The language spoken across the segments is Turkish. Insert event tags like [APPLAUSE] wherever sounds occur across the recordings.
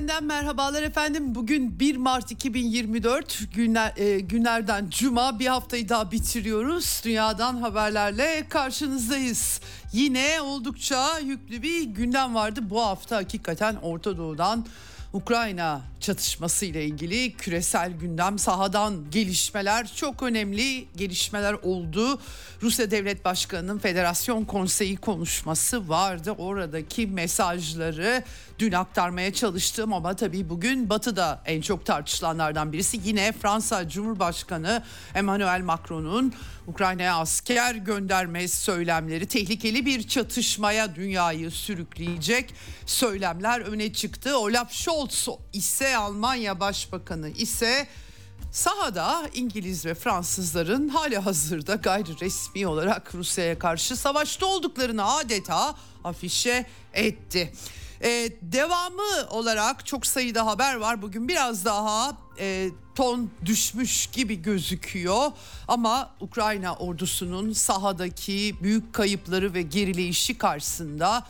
Eksenden merhabalar efendim. Bugün 1 Mart 2024 günler, e, günlerden cuma bir haftayı daha bitiriyoruz. Dünyadan haberlerle karşınızdayız. Yine oldukça yüklü bir gündem vardı bu hafta hakikaten Orta Doğu'dan Ukrayna çatışması ile ilgili küresel gündem sahadan gelişmeler çok önemli gelişmeler oldu. Rusya Devlet Başkanı'nın Federasyon Konseyi konuşması vardı. Oradaki mesajları dün aktarmaya çalıştım ama tabii bugün Batı'da en çok tartışılanlardan birisi yine Fransa Cumhurbaşkanı Emmanuel Macron'un Ukrayna'ya asker gönderme söylemleri tehlikeli bir çatışmaya dünyayı sürükleyecek söylemler öne çıktı. Olaf Scholz ise Almanya Başbakanı ise sahada İngiliz ve Fransızların hali hazırda gayri resmi olarak Rusya'ya karşı savaşta olduklarını adeta afişe etti. Ee, devamı olarak çok sayıda haber var. Bugün biraz daha e, ton düşmüş gibi gözüküyor. Ama Ukrayna ordusunun sahadaki büyük kayıpları ve gerileyişi karşısında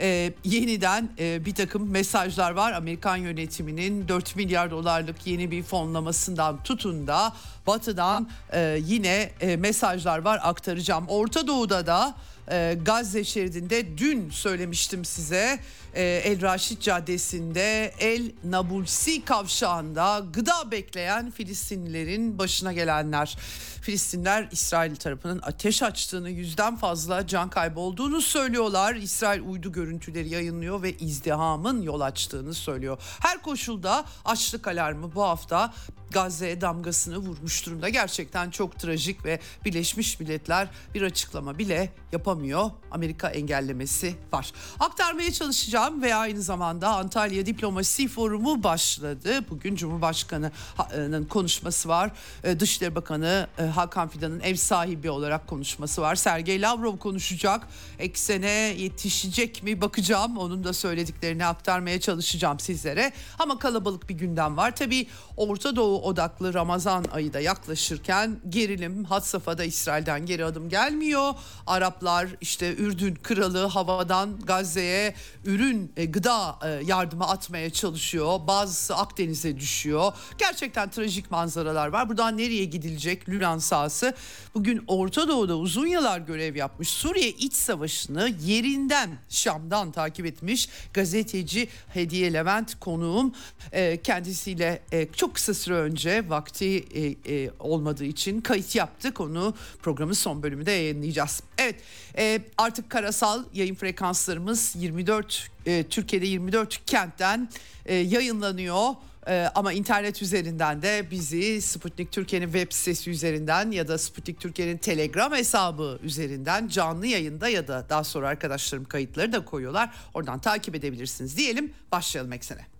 e, yeniden e, bir takım mesajlar var. Amerikan yönetiminin 4 milyar dolarlık yeni bir fonlamasından tutun da batıdan e, yine e, mesajlar var aktaracağım. Orta Doğu'da da e, Gazze şeridinde dün söylemiştim size e, El Raşid Caddesi'nde El Nabulsi kavşağında gıda bekleyen Filistinlilerin başına gelenler. Filistinler İsrail tarafının ateş açtığını yüzden fazla can kaybı olduğunu söylüyorlar. İsrail uydu görüntüleri yayınlıyor ve izdihamın yol açtığını söylüyor. Her koşulda açlık alarmı bu hafta Gazze'ye damgasını vurmuş durumda. Gerçekten çok trajik ve Birleşmiş Milletler bir açıklama bile yapamıyor. Amerika engellemesi var. Aktarmaya çalışacağım ve aynı zamanda Antalya Diplomasi Forumu başladı. Bugün Cumhurbaşkanı'nın konuşması var. Ee, Dışişleri Bakanı e, Hakan Fidan'ın ev sahibi olarak konuşması var. Sergey Lavrov konuşacak. Eksene yetişecek mi bakacağım. Onun da söylediklerini aktarmaya çalışacağım sizlere. Ama kalabalık bir gündem var. Tabii Orta Doğu odaklı Ramazan ayı da yaklaşırken gerilim had safhada İsrail'den geri adım gelmiyor. Araplar işte Ürdün kralı havadan Gazze'ye ürün e, gıda e, yardımı atmaya çalışıyor. Bazısı Akdeniz'e düşüyor. Gerçekten trajik manzaralar var. Buradan nereye gidilecek Lübnan sahası? Bugün Orta Doğu'da uzun yıllar görev yapmış Suriye iç savaşını yerinden Şam'dan takip etmiş gazeteci Hediye Levent konuğum. E, kendisiyle e, çok kısa süre önce vakti e, e, olmadığı için kayıt yaptık. Onu programın son bölümünde yayınlayacağız. Evet e, artık karasal yayın frekanslarımız 24 e, Türkiye'de 24 kentten e, yayınlanıyor. Ee, ama internet üzerinden de bizi Sputnik Türkiye'nin web sitesi üzerinden ya da Sputnik Türkiye'nin Telegram hesabı üzerinden canlı yayında ya da daha sonra arkadaşlarım kayıtları da koyuyorlar. Oradan takip edebilirsiniz diyelim. Başlayalım eksene.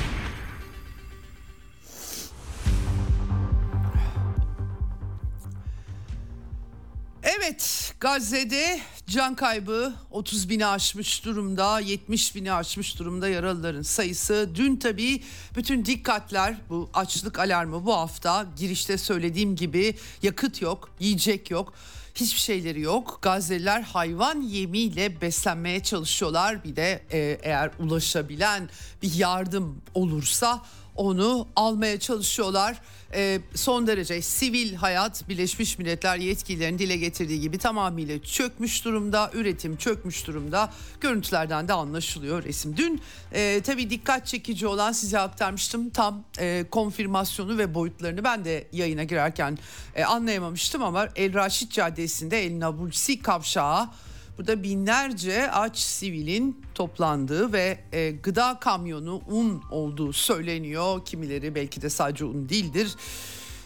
Evet Gazze'de can kaybı 30 bini aşmış durumda 70 bini aşmış durumda yaralıların sayısı. Dün tabii bütün dikkatler bu açlık alarmı bu hafta girişte söylediğim gibi yakıt yok yiyecek yok hiçbir şeyleri yok. Gazze'liler hayvan yemiyle beslenmeye çalışıyorlar. Bir de e, eğer ulaşabilen bir yardım olursa onu almaya çalışıyorlar. E, son derece sivil hayat Birleşmiş Milletler yetkililerinin dile getirdiği gibi tamamıyla çökmüş durumda. Üretim çökmüş durumda. Görüntülerden de anlaşılıyor resim. Dün e, tabii dikkat çekici olan size aktarmıştım. Tam e, konfirmasyonu ve boyutlarını ben de yayına girerken e, anlayamamıştım ama El Raşit Caddesi'nde El Nabulsi kavşağı Burada binlerce aç sivilin toplandığı ve e, gıda kamyonu un olduğu söyleniyor. Kimileri belki de sadece un değildir.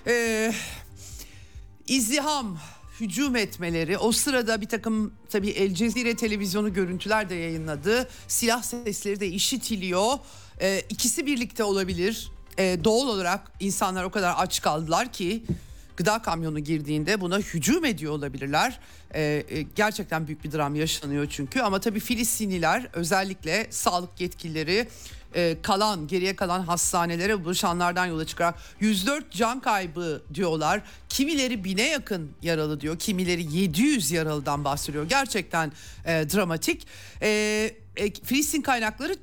E, izdiham hücum etmeleri o sırada bir takım tabii El Cezire televizyonu görüntüler de yayınladı. Silah sesleri de işitiliyor. E, ikisi birlikte olabilir. E, doğal olarak insanlar o kadar aç kaldılar ki gıda kamyonu girdiğinde buna hücum ediyor olabilirler. Ee, e, gerçekten büyük bir dram yaşanıyor çünkü ama tabii Filistinliler özellikle sağlık yetkilileri e, kalan geriye kalan hastanelere buluşanlardan yola çıkarak 104 can kaybı diyorlar. Kimileri bine yakın yaralı diyor. Kimileri 700 yaralıdan bahsediyor. Gerçekten e, dramatik. E, e, Filistin kaynakları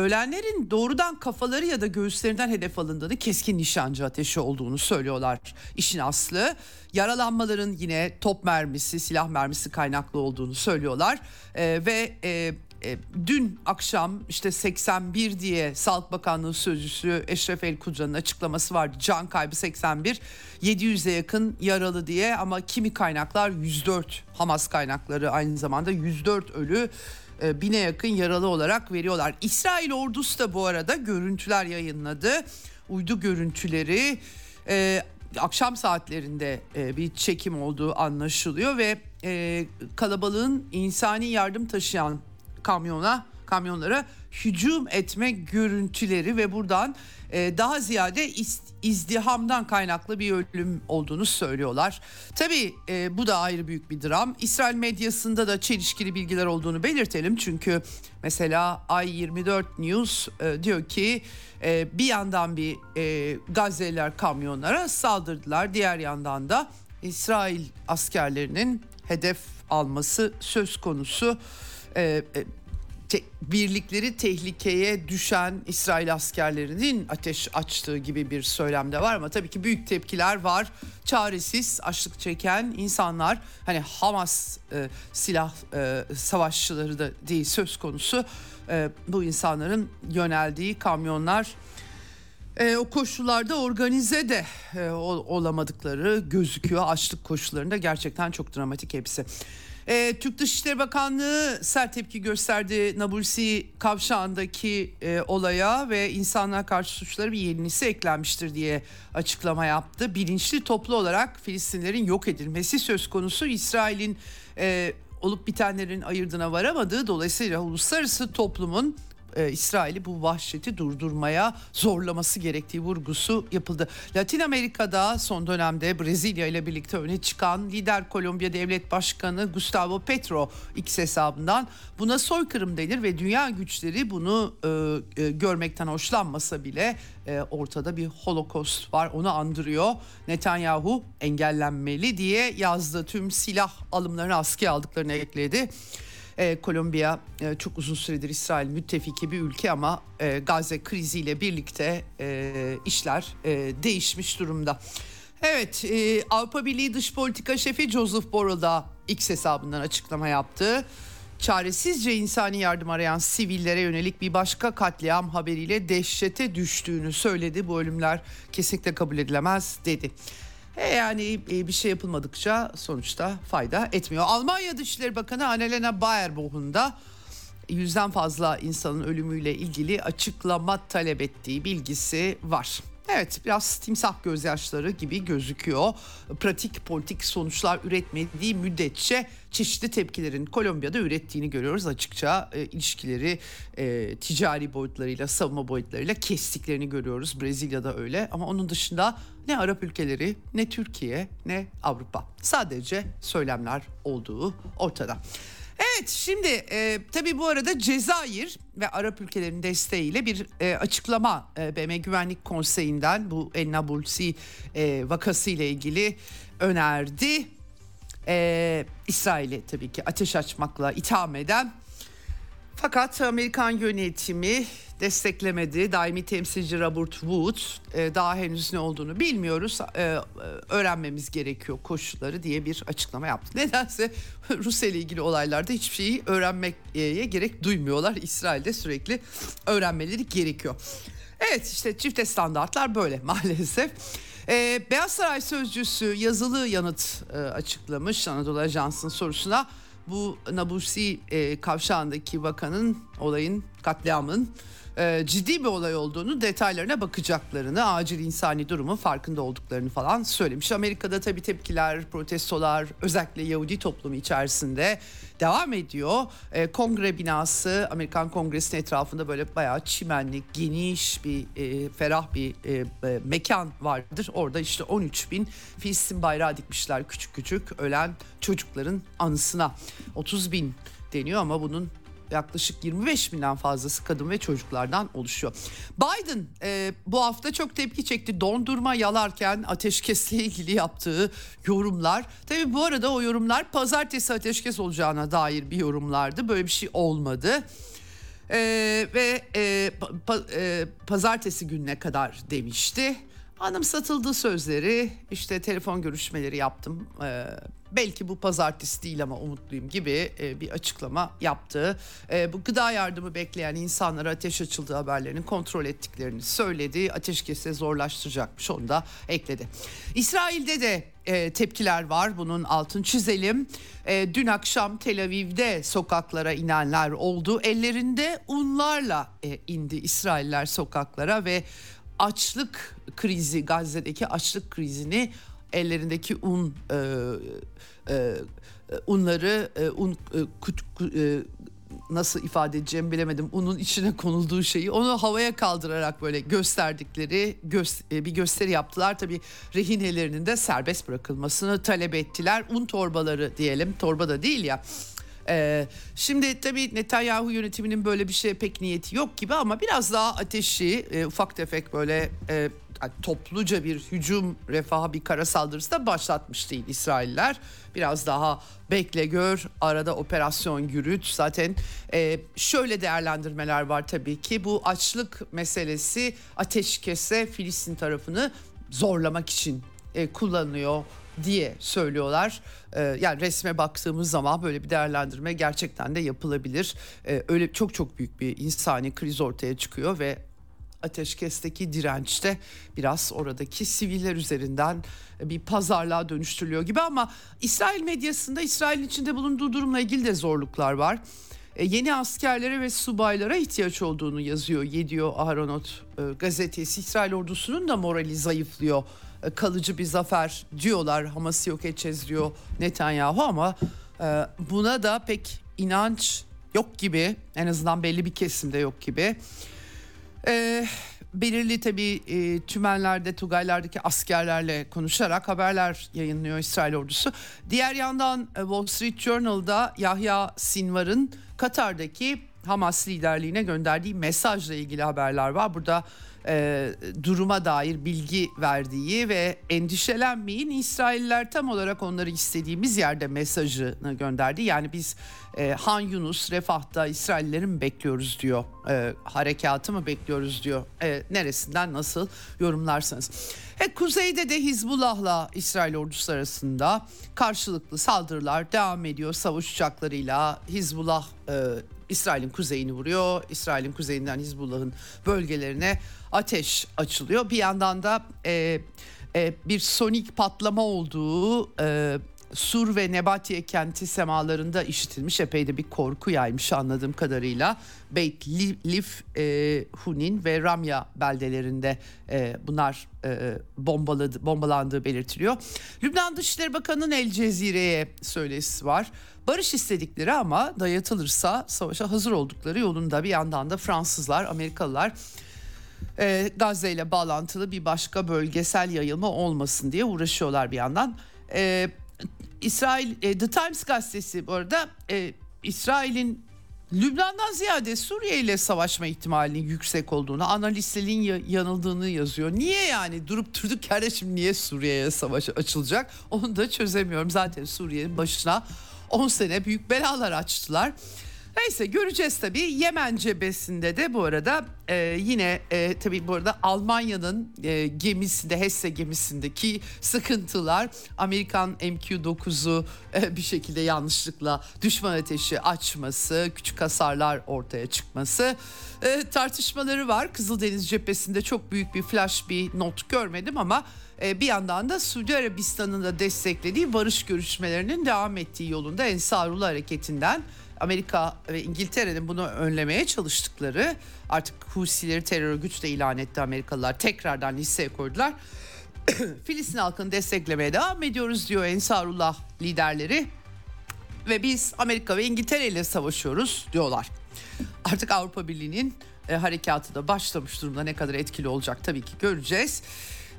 ölenlerin doğrudan kafaları ya da göğüslerinden hedef alındığını keskin nişancı ateşi olduğunu söylüyorlar işin aslı. Yaralanmaların yine top mermisi silah mermisi kaynaklı olduğunu söylüyorlar ee, ve e, e, dün akşam işte 81 diye Sağlık Bakanlığı Sözcüsü Eşref El Kudra'nın açıklaması vardı. Can kaybı 81, 700'e yakın yaralı diye ama kimi kaynaklar 104 Hamas kaynakları aynı zamanda 104 ölü e, bine yakın yaralı olarak veriyorlar. İsrail ordusu da bu arada görüntüler yayınladı. Uydu görüntüleri e, akşam saatlerinde e, bir çekim olduğu anlaşılıyor ve e, kalabalığın insani yardım taşıyan kamyona kamyonlara hücum etme görüntüleri ve buradan e, daha ziyade izdihamdan kaynaklı bir ölüm olduğunu söylüyorlar. Tabii e, bu da ayrı büyük bir dram. İsrail medyasında da çelişkili bilgiler olduğunu belirtelim. Çünkü mesela Ay24 News e, diyor ki bir yandan bir Gazze'liler kamyonlara saldırdılar. Diğer yandan da İsrail askerlerinin hedef alması söz konusu te, birlikleri tehlikeye düşen İsrail askerlerinin ateş açtığı gibi bir söylemde var ama tabii ki büyük tepkiler var. Çaresiz açlık çeken insanlar hani Hamas e, silah e, savaşçıları da değil söz konusu e, bu insanların yöneldiği kamyonlar e, o koşullarda organize de e, olamadıkları gözüküyor. Açlık koşullarında gerçekten çok dramatik hepsi. E, Türk Dışişleri Bakanlığı sert tepki gösterdi Nabulsi kavşağındaki e, olaya ve insanlığa karşı suçları bir yenisi eklenmiştir diye açıklama yaptı. Bilinçli toplu olarak Filistinlerin yok edilmesi söz konusu. İsrail'in e, olup bitenlerin ayırdına varamadığı dolayısıyla uluslararası toplumun e, İsrail'i bu vahşeti durdurmaya zorlaması gerektiği vurgusu yapıldı. Latin Amerika'da son dönemde Brezilya ile birlikte öne çıkan lider Kolombiya Devlet Başkanı Gustavo Petro X hesabından buna soykırım denir ve dünya güçleri bunu e, e, görmekten hoşlanmasa bile e, ortada bir holokost var onu andırıyor. Netanyahu engellenmeli diye yazdı tüm silah alımlarını askıya aldıklarını ekledi. E, Kolombiya e, çok uzun süredir İsrail müttefiki bir ülke ama e, Gazze kriziyle birlikte e, işler e, değişmiş durumda. Evet e, Avrupa Birliği Dış Politika Şefi Joseph Borrell da X hesabından açıklama yaptı. Çaresizce insani yardım arayan sivillere yönelik bir başka katliam haberiyle dehşete düştüğünü söyledi. Bu ölümler kesinlikle kabul edilemez dedi. E yani e, bir şey yapılmadıkça sonuçta fayda etmiyor. Almanya Dışişleri Bakanı Annalena Baerbock'un da yüzden fazla insanın ölümüyle ilgili açıklama talep ettiği bilgisi var. Evet biraz timsah gözyaşları gibi gözüküyor. Pratik politik sonuçlar üretmediği müddetçe çeşitli tepkilerin Kolombiya'da ürettiğini görüyoruz. Açıkça e, ilişkileri e, ticari boyutlarıyla savunma boyutlarıyla kestiklerini görüyoruz. Brezilya'da öyle ama onun dışında ne Arap ülkeleri ne Türkiye ne Avrupa sadece söylemler olduğu ortada. Evet şimdi e, tabii bu arada Cezayir ve Arap ülkelerinin desteğiyle bir e, açıklama e, BM Güvenlik Konseyi'nden bu El Nabulsi e, vakası ile ilgili önerdi. E, İsrail'e tabii ki ateş açmakla itham eden fakat Amerikan yönetimi desteklemedi. Daimi temsilci Robert Wood e, daha henüz ne olduğunu bilmiyoruz. E, e, öğrenmemiz gerekiyor koşulları diye bir açıklama yaptı. [LAUGHS] Nedense Rusya ile ilgili olaylarda hiçbir şeyi öğrenmeye gerek duymuyorlar. İsrail'de sürekli öğrenmeleri gerekiyor. Evet işte çifte standartlar böyle [LAUGHS] maalesef. Ee, Beyaz Saray Sözcüsü yazılı yanıt e, açıklamış Anadolu Ajansı'nın sorusuna. Bu Nabusi e, kavşağındaki vakanın olayın katliamın e, ciddi bir olay olduğunu detaylarına bakacaklarını acil insani durumun farkında olduklarını falan söylemiş. Amerika'da tabii tepkiler protestolar özellikle Yahudi toplumu içerisinde devam ediyor. E, kongre binası Amerikan Kongresi'nin etrafında böyle bayağı çimenlik geniş bir e, ferah bir e, e, mekan vardır. Orada işte 13 bin Filistin bayrağı dikmişler küçük küçük ölen çocukların anısına 30 bin deniyor ama bunun yaklaşık 25 binden fazlası kadın ve çocuklardan oluşuyor. Biden e, bu hafta çok tepki çekti. Dondurma yalarken ateşkesle ilgili yaptığı yorumlar. Tabi bu arada o yorumlar pazartesi ateşkes olacağına dair bir yorumlardı. Böyle bir şey olmadı. Ee, ve e, pa, e, pazartesi gününe kadar demişti. Anımsatıldı sözleri işte telefon görüşmeleri yaptım. Ee, belki bu pazartesi değil ama umutluyum gibi e, bir açıklama yaptı. E, bu gıda yardımı bekleyen insanlara ateş açıldığı haberlerinin kontrol ettiklerini söyledi. Ateşkesi zorlaştıracakmış onu da ekledi. İsrail'de de e, tepkiler var bunun altın çizelim. E, dün akşam Tel Aviv'de sokaklara inenler oldu. Ellerinde unlarla e, indi İsrailler sokaklara ve açlık krizi Gazze'deki açlık krizini ellerindeki un e, e, unları e, un e, kut, e, nasıl ifade edeceğimi bilemedim. Unun içine konulduğu şeyi onu havaya kaldırarak böyle gösterdikleri göz, e, bir gösteri yaptılar. Tabii rehinelerinin de serbest bırakılmasını talep ettiler. Un torbaları diyelim. Torba da değil ya. Ee, şimdi tabii Netanyahu yönetiminin böyle bir şeye pek niyeti yok gibi ama biraz daha ateşi e, ufak tefek böyle e, topluca bir hücum refaha bir kara saldırısı da başlatmış değil İsrailler. Biraz daha bekle gör arada operasyon yürüt zaten e, şöyle değerlendirmeler var tabii ki bu açlık meselesi ateşkese Filistin tarafını zorlamak için e, kullanılıyor diye söylüyorlar. Ee, yani resme baktığımız zaman böyle bir değerlendirme gerçekten de yapılabilir. Ee, öyle çok çok büyük bir insani kriz ortaya çıkıyor ve ateşkesteki dirençte biraz oradaki siviller üzerinden bir pazarlığa dönüştürülüyor gibi ama İsrail medyasında İsrail'in içinde bulunduğu durumla ilgili de zorluklar var. E, yeni askerlere ve subaylara ihtiyaç olduğunu yazıyor Yediyor Aharonot e, gazetesi. İsrail ordusunun da morali zayıflıyor e, kalıcı bir zafer diyorlar. Hamas'ı yok edeceğiz diyor Netanyahu ama e, buna da pek inanç yok gibi. En azından belli bir kesimde yok gibi. E, belirli tabii e, tümenlerde, Tugaylardaki askerlerle konuşarak haberler yayınlıyor İsrail ordusu. Diğer yandan Wall Street Journal'da Yahya Sinvar'ın Katar'daki Hamas liderliğine gönderdiği mesajla ilgili haberler var. Burada e, duruma dair bilgi verdiği ve endişelenmeyin İsrailler tam olarak onları istediğimiz yerde mesajını gönderdi. Yani biz e, Han Yunus Refah'ta İsraillerin mi bekliyoruz diyor. E, harekatı mı bekliyoruz diyor. E, neresinden nasıl yorumlarsanız. E, kuzeyde de Hizbullah'la İsrail ordusu arasında karşılıklı saldırılar devam ediyor. Savaş uçaklarıyla Hizbullah e, İsrail'in kuzeyini vuruyor. İsrail'in kuzeyinden Hizbullah'ın bölgelerine ateş açılıyor. Bir yandan da e, e, bir sonik patlama olduğu e, Sur ve Nebatiye kenti semalarında işitilmiş epey de bir korku yaymış anladığım kadarıyla. Beit Lif, e, Hunin ve Ramya beldelerinde e, bunlar e, bombaladı, bombalandığı belirtiliyor. Lübnan Dışişleri Bakanı'nın El Cezire'ye söylesi var. Barış istedikleri ama dayatılırsa savaşa hazır oldukları yolunda bir yandan da Fransızlar, Amerikalılar e, Gazze ile bağlantılı bir başka bölgesel yayılma olmasın diye uğraşıyorlar bir yandan. E, İsrail e, The Times gazetesi bu arada e, İsrail'in Lübnan'dan ziyade Suriye ile savaşma ihtimalinin yüksek olduğunu, analistlerin yanıldığını yazıyor. Niye yani durup durduk yerde şimdi niye Suriye'ye savaş açılacak? Onu da çözemiyorum. Zaten Suriye'nin başına 10 sene büyük belalar açtılar. Neyse göreceğiz tabii. Yemen cephesinde de bu arada e, yine e, tabii bu arada Almanya'nın e, gemisinde Hesse gemisindeki sıkıntılar Amerikan MQ-9'u e, bir şekilde yanlışlıkla düşman ateşi açması, küçük hasarlar ortaya çıkması e, tartışmaları var. Kızıldeniz cephesinde çok büyük bir flash bir not görmedim ama e, bir yandan da Suudi Arabistan'ın da desteklediği barış görüşmelerinin devam ettiği yolunda Ensarullah hareketinden Amerika ve İngiltere'nin bunu önlemeye çalıştıkları artık Husileri terör örgütü de ilan etti Amerikalılar tekrardan listeye koydular. [COUGHS] Filistin halkını desteklemeye devam ediyoruz diyor Ensarullah liderleri ve biz Amerika ve İngiltere ile savaşıyoruz diyorlar. Artık Avrupa Birliği'nin e, harekatı da başlamış durumda ne kadar etkili olacak tabii ki göreceğiz.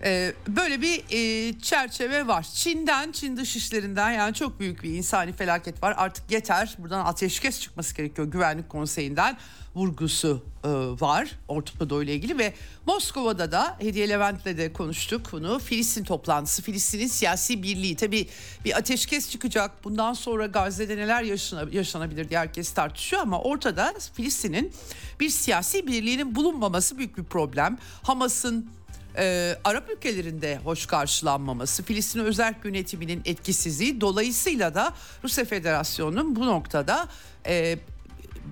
Ee, böyle bir e, çerçeve var. Çin'den, Çin dışişlerinden yani çok büyük bir insani felaket var. Artık yeter. Buradan ateşkes çıkması gerekiyor Güvenlik Konseyi'nden vurgusu e, var Orta Doğu ile ilgili ve Moskova'da da Hediye Levent'le de konuştuk bunu. Filistin toplantısı, Filistin'in siyasi birliği. Tabii bir ateşkes çıkacak. Bundan sonra Gazze'de neler yaşanabilir diye herkes tartışıyor ama ortada Filistin'in bir siyasi birliğinin bulunmaması büyük bir problem. Hamas'ın e, Arap ülkelerinde hoş karşılanmaması, Filistin özel yönetiminin etkisizliği dolayısıyla da Rusya Federasyonu'nun bu noktada e,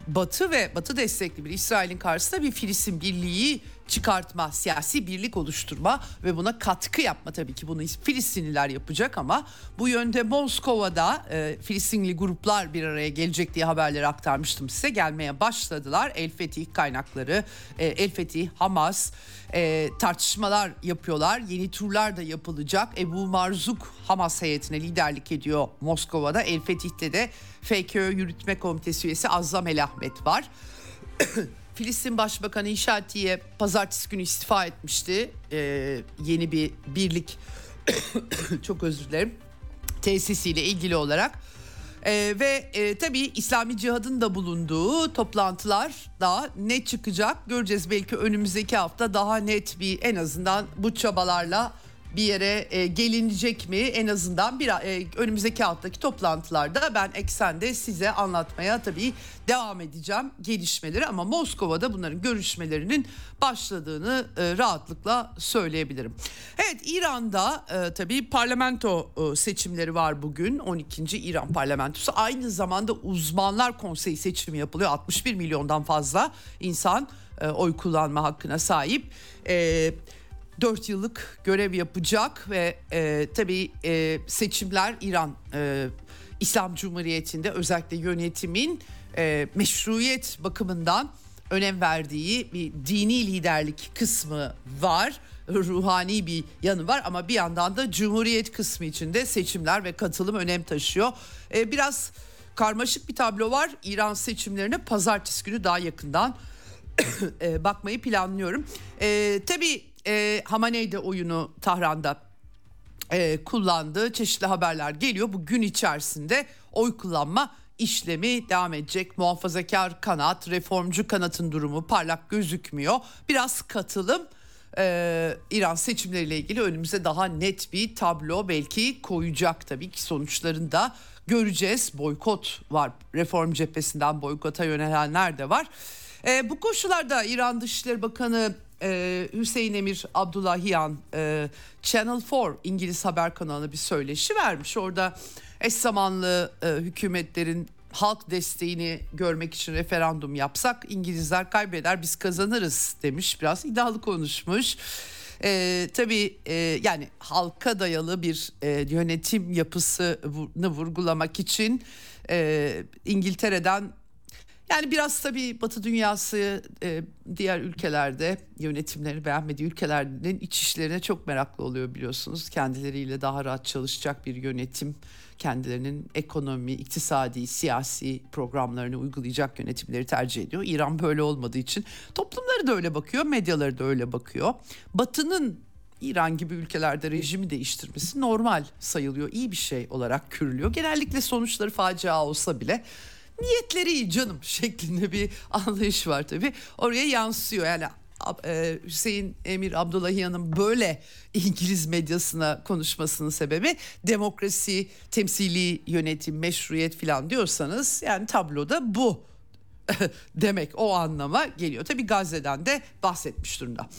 Batı ve Batı destekli bir İsrail'in karşısında bir Filistin birliği çıkartma, siyasi birlik oluşturma ve buna katkı yapma tabii ki bunu Filistinliler yapacak ama bu yönde Moskova'da e, Filistinli gruplar bir araya gelecek diye haberleri aktarmıştım size. Gelmeye başladılar. El Fetih kaynakları, e, El Fetih, Hamas e, tartışmalar yapıyorlar. Yeni turlar da yapılacak. Ebu Marzuk Hamas heyetine liderlik ediyor Moskova'da. El Fetih'te de FKÖ Yürütme Komitesi üyesi Azzam El Ahmet var. [CLEARS THROAT] Filistin Başbakanı İşatiye pazartesi günü istifa etmişti. Ee, yeni bir birlik [COUGHS] çok özür dilerim tesisiyle ilgili olarak. Ee, ve e, tabii İslami Cihad'ın da bulunduğu toplantılar da ne çıkacak göreceğiz. Belki önümüzdeki hafta daha net bir en azından bu çabalarla bir yere e, gelinecek mi en azından bir e, önümüzdeki haftaki toplantılarda ben eksende size anlatmaya tabii devam edeceğim gelişmeleri ama Moskova'da bunların görüşmelerinin başladığını e, rahatlıkla söyleyebilirim. Evet İran'da e, tabii parlamento e, seçimleri var bugün 12. İran parlamentosu aynı zamanda uzmanlar konseyi seçimi yapılıyor 61 milyondan fazla insan e, oy kullanma hakkına sahip. E, 4 yıllık görev yapacak ve e, tabii e, seçimler İran e, İslam Cumhuriyeti'nde özellikle yönetimin e, meşruiyet bakımından önem verdiği bir dini liderlik kısmı var. Ruhani bir yanı var ama bir yandan da cumhuriyet kısmı içinde seçimler ve katılım önem taşıyor. E, biraz karmaşık bir tablo var. İran seçimlerine pazartesi günü daha yakından [COUGHS] e, bakmayı planlıyorum. E, tabii e, Hamaney de oyunu Tahran'da e, kullandı. Çeşitli haberler geliyor. Bu gün içerisinde oy kullanma işlemi devam edecek. Muhafazakar kanat, reformcu kanatın durumu parlak gözükmüyor. Biraz katılım e, İran seçimleriyle ilgili önümüze daha net bir tablo belki koyacak tabii ki sonuçlarında göreceğiz. Boykot var reform cephesinden boykota yönelenler de var. E, bu koşullarda İran Dışişleri Bakanı e, Hüseyin Emir Abdullahiyan e, Channel 4 İngiliz haber kanalına bir söyleşi vermiş. Orada eş zamanlı e, hükümetlerin halk desteğini görmek için referandum yapsak İngilizler kaybeder biz kazanırız demiş. Biraz iddialı konuşmuş. Ee, tabii e, yani halka dayalı bir e, yönetim yapısını vurgulamak için e, İngiltere'den yani biraz tabii Batı dünyası e, diğer ülkelerde yönetimleri beğenmediği ülkelerinin iç işlerine çok meraklı oluyor biliyorsunuz. Kendileriyle daha rahat çalışacak bir yönetim, kendilerinin ekonomi, iktisadi, siyasi programlarını uygulayacak yönetimleri tercih ediyor. İran böyle olmadığı için toplumları da öyle bakıyor, medyaları da öyle bakıyor. Batı'nın İran gibi ülkelerde rejimi değiştirmesi normal sayılıyor, iyi bir şey olarak görülüyor. Genellikle sonuçları facia olsa bile niyetleri iyi canım [LAUGHS] şeklinde bir anlayış var tabii. Oraya yansıyor yani e, Hüseyin Emir Abdullahiyan'ın böyle İngiliz medyasına konuşmasının sebebi demokrasi, temsili yönetim, meşruiyet falan diyorsanız yani tabloda bu [LAUGHS] demek o anlama geliyor. Tabii Gazze'den de bahsetmiş durumda.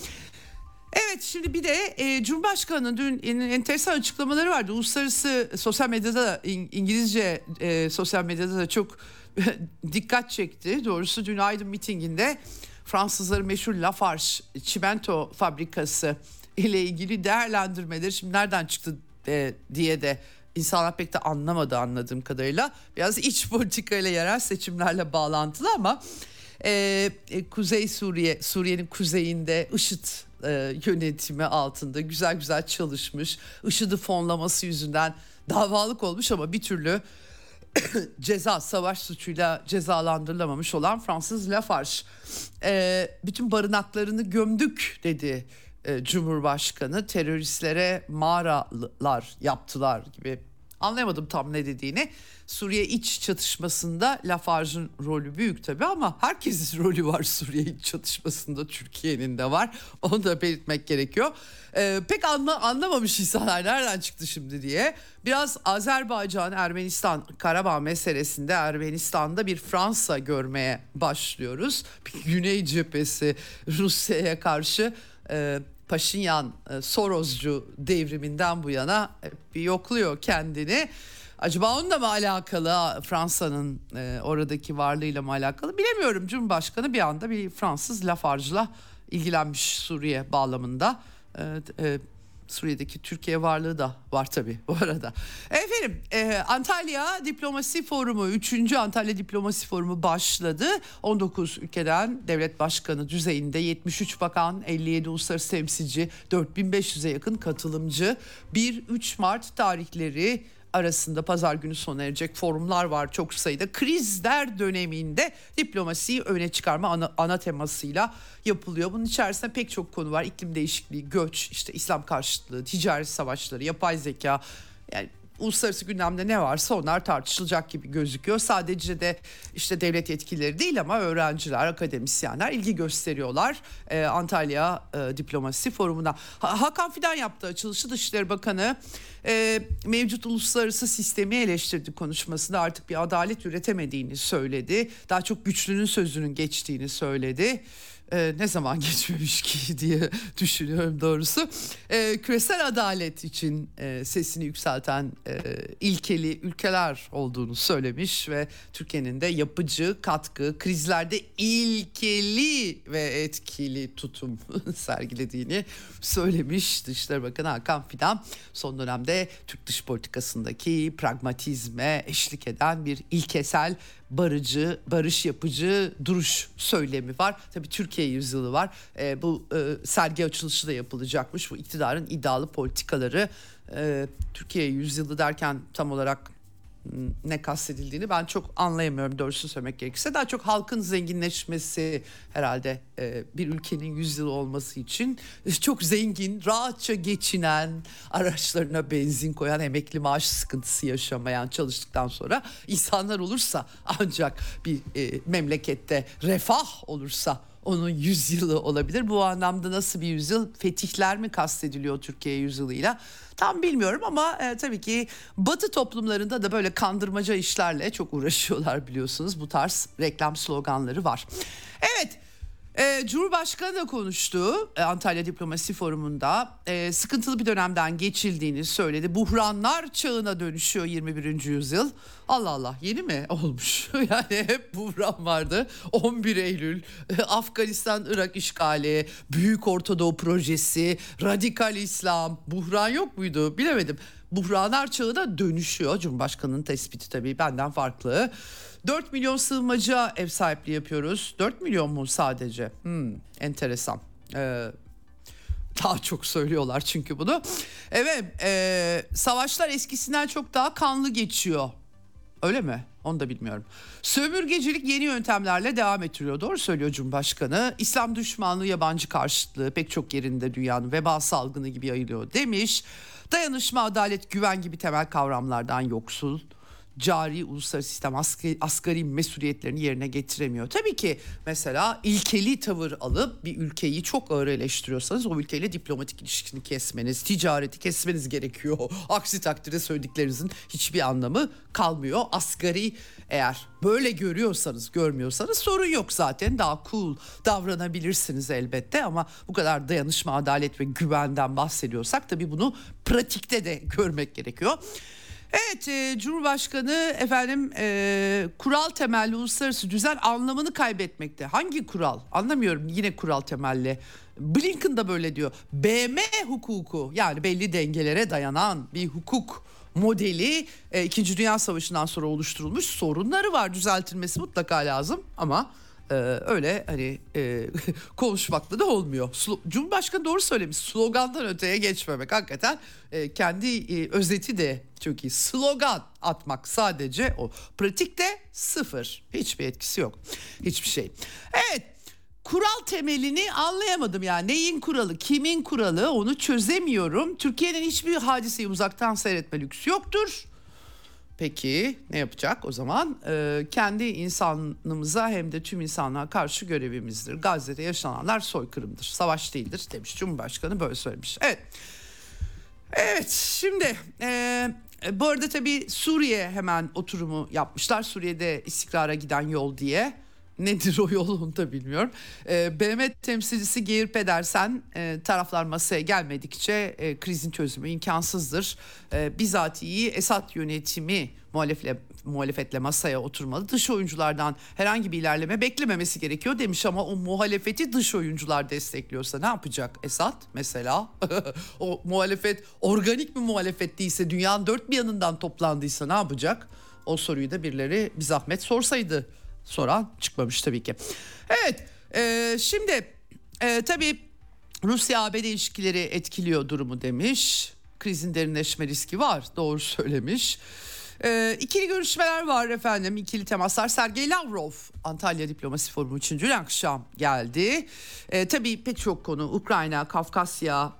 Evet şimdi bir de e, Cumhurbaşkanı'nın dün enteresan açıklamaları vardı. Uluslararası sosyal medyada da İngilizce e, sosyal medyada da çok [LAUGHS] dikkat çekti. Doğrusu dün Aydın mitinginde Fransızların meşhur Lafarge çimento fabrikası ile ilgili değerlendirmeleri şimdi nereden çıktı de, diye de insanlar pek de anlamadı anladığım kadarıyla. Biraz iç [LAUGHS] politika ile yerel seçimlerle bağlantılı ama e, e, Kuzey Suriye, Suriye'nin kuzeyinde IŞİD e, yönetimi altında güzel güzel çalışmış. IŞİD'i fonlaması yüzünden davalık olmuş ama bir türlü [COUGHS] ceza savaş suçuyla cezalandırılamamış olan Fransız Lafarge. E, bütün barınaklarını gömdük dedi e, Cumhurbaşkanı. Teröristlere mağaralar yaptılar gibi anlayamadım tam ne dediğini. Suriye iç çatışmasında Lafarge'ın rolü büyük tabii ama herkesin [LAUGHS] rolü var Suriye iç çatışmasında Türkiye'nin de var. Onu da belirtmek gerekiyor. Ee, pek anla, anlamamış insanlar nereden çıktı şimdi diye. Biraz Azerbaycan, Ermenistan, Karabağ meselesinde Ermenistan'da bir Fransa görmeye başlıyoruz. Bir Güney cephesi Rusya'ya karşı e, Paşinyan e, Soroscu devriminden bu yana e, bir yokluyor kendini. Acaba onunla mı alakalı Fransa'nın e, oradaki varlığıyla mı alakalı bilemiyorum. Cumhurbaşkanı bir anda bir Fransız Lafarge'la ilgilenmiş Suriye bağlamında. Suriye'deki Türkiye varlığı da var tabii bu arada. Efendim e, Antalya Diplomasi Forumu 3. Antalya Diplomasi Forumu başladı. 19 ülkeden devlet başkanı düzeyinde 73 bakan 57 uluslararası temsilci 4500'e yakın katılımcı 1-3 Mart tarihleri arasında pazar günü sona erecek forumlar var çok sayıda. Krizler döneminde diplomasiyi öne çıkarma ana, ana temasıyla yapılıyor. Bunun içerisinde pek çok konu var. İklim değişikliği, göç, işte İslam karşıtlığı, ticaret savaşları, yapay zeka. Yani uluslararası gündemde ne varsa onlar tartışılacak gibi gözüküyor. Sadece de işte devlet yetkilileri değil ama öğrenciler, akademisyenler ilgi gösteriyorlar. Ee, Antalya e, Diplomasi Forumu'na. Ha, Hakan Fidan yaptı açılışı Dışişleri Bakanı e, mevcut uluslararası sistemi eleştirdi konuşmasında artık bir adalet üretemediğini söyledi. Daha çok güçlünün sözünün geçtiğini söyledi e, ne zaman [LAUGHS] geçmemiş ki diye düşünüyorum doğrusu. E, küresel adalet için e, sesini yükselten e, ilkeli ülkeler olduğunu söylemiş ve Türkiye'nin de yapıcı katkı krizlerde ilkeli ve etkili tutum [LAUGHS] sergilediğini söylemiş Dışişleri Bakanı Hakan Fidan. Son dönemde Türk dış politikasındaki pragmatizme eşlik eden bir ilkesel barıcı, barış yapıcı duruş söylemi var. Tabii Türkiye yüzyılı var. E, bu e, sergi açılışı da yapılacakmış. Bu iktidarın iddialı politikaları e, Türkiye yüzyılı derken tam olarak ne kastedildiğini ben çok anlayamıyorum doğrusu söylemek gerekirse. Daha çok halkın zenginleşmesi herhalde e, bir ülkenin yüzyılı olması için [LAUGHS] çok zengin, rahatça geçinen, araçlarına benzin koyan, emekli maaş sıkıntısı yaşamayan çalıştıktan sonra insanlar olursa ancak bir e, memlekette refah olursa onun yüzyılı olabilir. Bu anlamda nasıl bir yüzyıl? Fetihler mi kastediliyor Türkiye yüzyılıyla? Tam bilmiyorum ama e, tabii ki Batı toplumlarında da böyle kandırmaca işlerle çok uğraşıyorlar biliyorsunuz. Bu tarz reklam sloganları var. Evet. E, Cumhurbaşkanı da konuştu e, Antalya Diplomasi Forumu'nda. E, sıkıntılı bir dönemden geçildiğini söyledi. Buhranlar çağına dönüşüyor 21. yüzyıl. Allah Allah yeni mi olmuş? [LAUGHS] yani hep buhran vardı. 11 Eylül, e, Afganistan, Irak işgali, Büyük Ortadoğu Projesi, Radikal İslam. Buhran yok muydu bilemedim. Buhranlar çağı da dönüşüyor. Cumhurbaşkanının tespiti tabii benden farklı. 4 milyon sığınmacıya ev sahipliği yapıyoruz. 4 milyon mu sadece? Hmm, enteresan. Ee, daha çok söylüyorlar çünkü bunu. Evet e, savaşlar eskisinden çok daha kanlı geçiyor. Öyle mi? Onu da bilmiyorum. Sömürgecilik yeni yöntemlerle devam ettiriyor. Doğru söylüyor Cumhurbaşkanı. İslam düşmanlığı, yabancı karşıtlığı pek çok yerinde dünyanın veba salgını gibi yayılıyor demiş. Dayanışma, adalet, güven gibi temel kavramlardan yoksul cari uluslararası sistem asgari, asgari mesuliyetlerini yerine getiremiyor. Tabii ki mesela ilkeli tavır alıp bir ülkeyi çok ağır eleştiriyorsanız o ülkeyle diplomatik ilişkini kesmeniz, ticareti kesmeniz gerekiyor. [LAUGHS] Aksi takdirde söylediklerinizin hiçbir anlamı kalmıyor. Asgari eğer böyle görüyorsanız, görmüyorsanız sorun yok zaten. Daha cool davranabilirsiniz elbette ama bu kadar dayanışma, adalet ve güvenden bahsediyorsak tabii bunu pratikte de görmek gerekiyor. Evet e, Cumhurbaşkanı efendim e, kural temelli uluslararası düzen anlamını kaybetmekte. Hangi kural? Anlamıyorum yine kural temelli. Blinken da böyle diyor. BM hukuku yani belli dengelere dayanan bir hukuk modeli e, İkinci Dünya Savaşı'ndan sonra oluşturulmuş sorunları var düzeltilmesi mutlaka lazım ama e, öyle hani e, [LAUGHS] konuşmakla da olmuyor. Cumhurbaşkanı doğru söylemiş slogandan öteye geçmemek hakikaten e, kendi e, özeti de çok iyi. Slogan atmak sadece o. Pratikte sıfır. Hiçbir etkisi yok. Hiçbir şey. Evet kural temelini anlayamadım yani neyin kuralı kimin kuralı onu çözemiyorum. Türkiye'nin hiçbir hadiseyi uzaktan seyretme lüksü yoktur. Peki ne yapacak o zaman? Ee, kendi insanımıza hem de tüm insanlığa karşı görevimizdir. Gazze'de yaşananlar soykırımdır, savaş değildir demiş Cumhurbaşkanı böyle söylemiş. Evet. Evet şimdi e, bu arada tabii Suriye hemen oturumu yapmışlar. Suriye'de istikrara giden yol diye. Nedir o yol onu da bilmiyorum. E, BM temsilcisi Geir Pedersen e, taraflar masaya gelmedikçe e, krizin çözümü imkansızdır. E, bizatihi Esad yönetimi muhalefetle, muhalefetle masaya oturmalı. Dış oyunculardan herhangi bir ilerleme beklememesi gerekiyor demiş ama o muhalefeti dış oyuncular destekliyorsa ne yapacak Esad mesela? [LAUGHS] o muhalefet organik bir muhalefet değilse dünyanın dört bir yanından toplandıysa ne yapacak? O soruyu da birileri bir zahmet sorsaydı soran çıkmamış tabii ki. Evet e, şimdi e, tabii Rusya-ABD ilişkileri etkiliyor durumu demiş. Krizin derinleşme riski var doğru söylemiş. E, ikili görüşmeler var efendim ikili temaslar. Sergey Lavrov Antalya Diplomasi Forumu için dün akşam geldi. E, tabii pek çok konu Ukrayna, Kafkasya,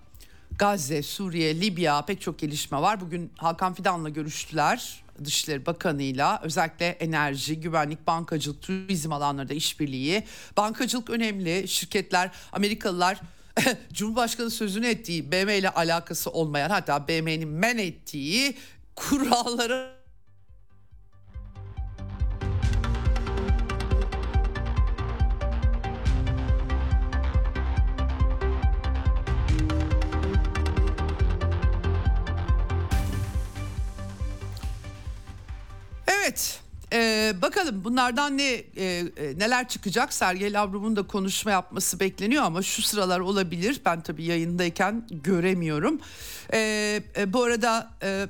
Gazze, Suriye, Libya pek çok gelişme var. Bugün Hakan Fidan'la görüştüler. Dışişleri Bakanı'yla özellikle enerji, güvenlik, bankacılık, turizm alanlarında işbirliği. Bankacılık önemli. Şirketler, Amerikalılar [LAUGHS] Cumhurbaşkanı sözünü ettiği BM ile alakası olmayan hatta BM'nin men ettiği kurallara Evet. Ee, bakalım bunlardan ne e, e, neler çıkacak? Sergey Lavrov'un da konuşma yapması bekleniyor ama şu sıralar olabilir. Ben tabii yayındayken göremiyorum. Ee, e, bu arada e,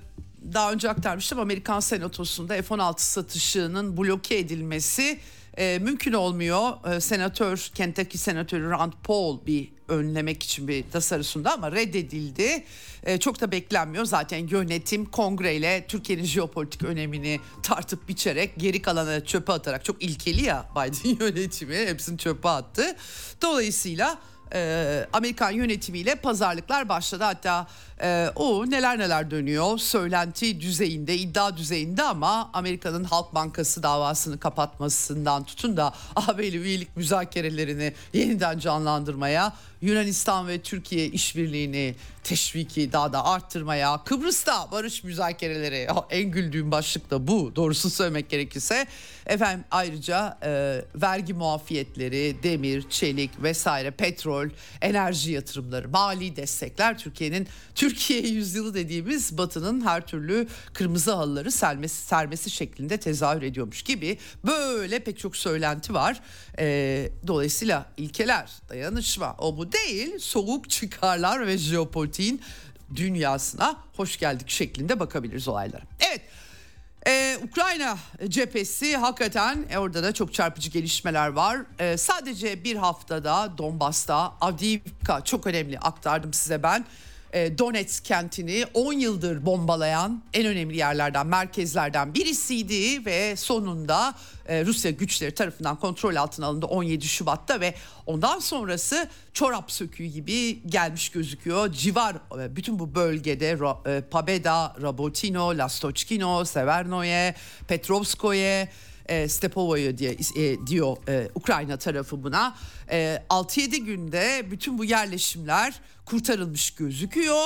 daha önce aktarmıştım Amerikan Senatosu'nda F-16 satışının bloke edilmesi e, mümkün olmuyor. E, senatör Kentucky Senatörü Rand Paul bir önlemek için bir tasarısında ama reddedildi. E, çok da beklenmiyor. Zaten yönetim kongreyle Türkiye'nin jeopolitik önemini tartıp biçerek geri kalanı çöpe atarak çok ilkeli ya Biden [LAUGHS] yönetimi hepsini çöpe attı. Dolayısıyla e, Amerikan yönetimiyle pazarlıklar başladı. Hatta e, o neler neler dönüyor söylenti düzeyinde iddia düzeyinde ama Amerika'nın Halk Bankası davasını kapatmasından tutun da [LAUGHS] AB'li üyelik müzakerelerini yeniden canlandırmaya Yunanistan ve Türkiye işbirliğini teşviki daha da arttırmaya Kıbrıs'ta barış müzakereleri en güldüğüm başlık da bu doğrusu söylemek gerekirse efendim ayrıca e, vergi muafiyetleri demir çelik vesaire petrol enerji yatırımları mali destekler Türkiye'nin Türkiye yüzyılı dediğimiz Batı'nın her türlü kırmızı halıları sermesi, sermesi şeklinde tezahür ediyormuş gibi böyle pek çok söylenti var. E, dolayısıyla ilkeler, dayanışma o bu değil soğuk çıkarlar ve jeopolitiğin dünyasına hoş geldik şeklinde bakabiliriz olaylara. Evet. Ee, Ukrayna cephesi hakikaten e, orada da çok çarpıcı gelişmeler var. Ee, sadece bir haftada Donbas'ta Avdiivka çok önemli aktardım size ben. E, Donetsk kentini 10 yıldır bombalayan en önemli yerlerden, merkezlerden birisiydi ve sonunda e, Rusya güçleri tarafından kontrol altına alındı 17 Şubat'ta ve ondan sonrası çorap söküğü gibi gelmiş gözüküyor. Civar e, bütün bu bölgede e, Pabeda, Rabotino, Lastochkino, Severnoye, Petrovskoye, e, Stepovo'yu diye e, diyor e, Ukrayna tarafı buna. E, 6-7 günde bütün bu yerleşimler kurtarılmış gözüküyor.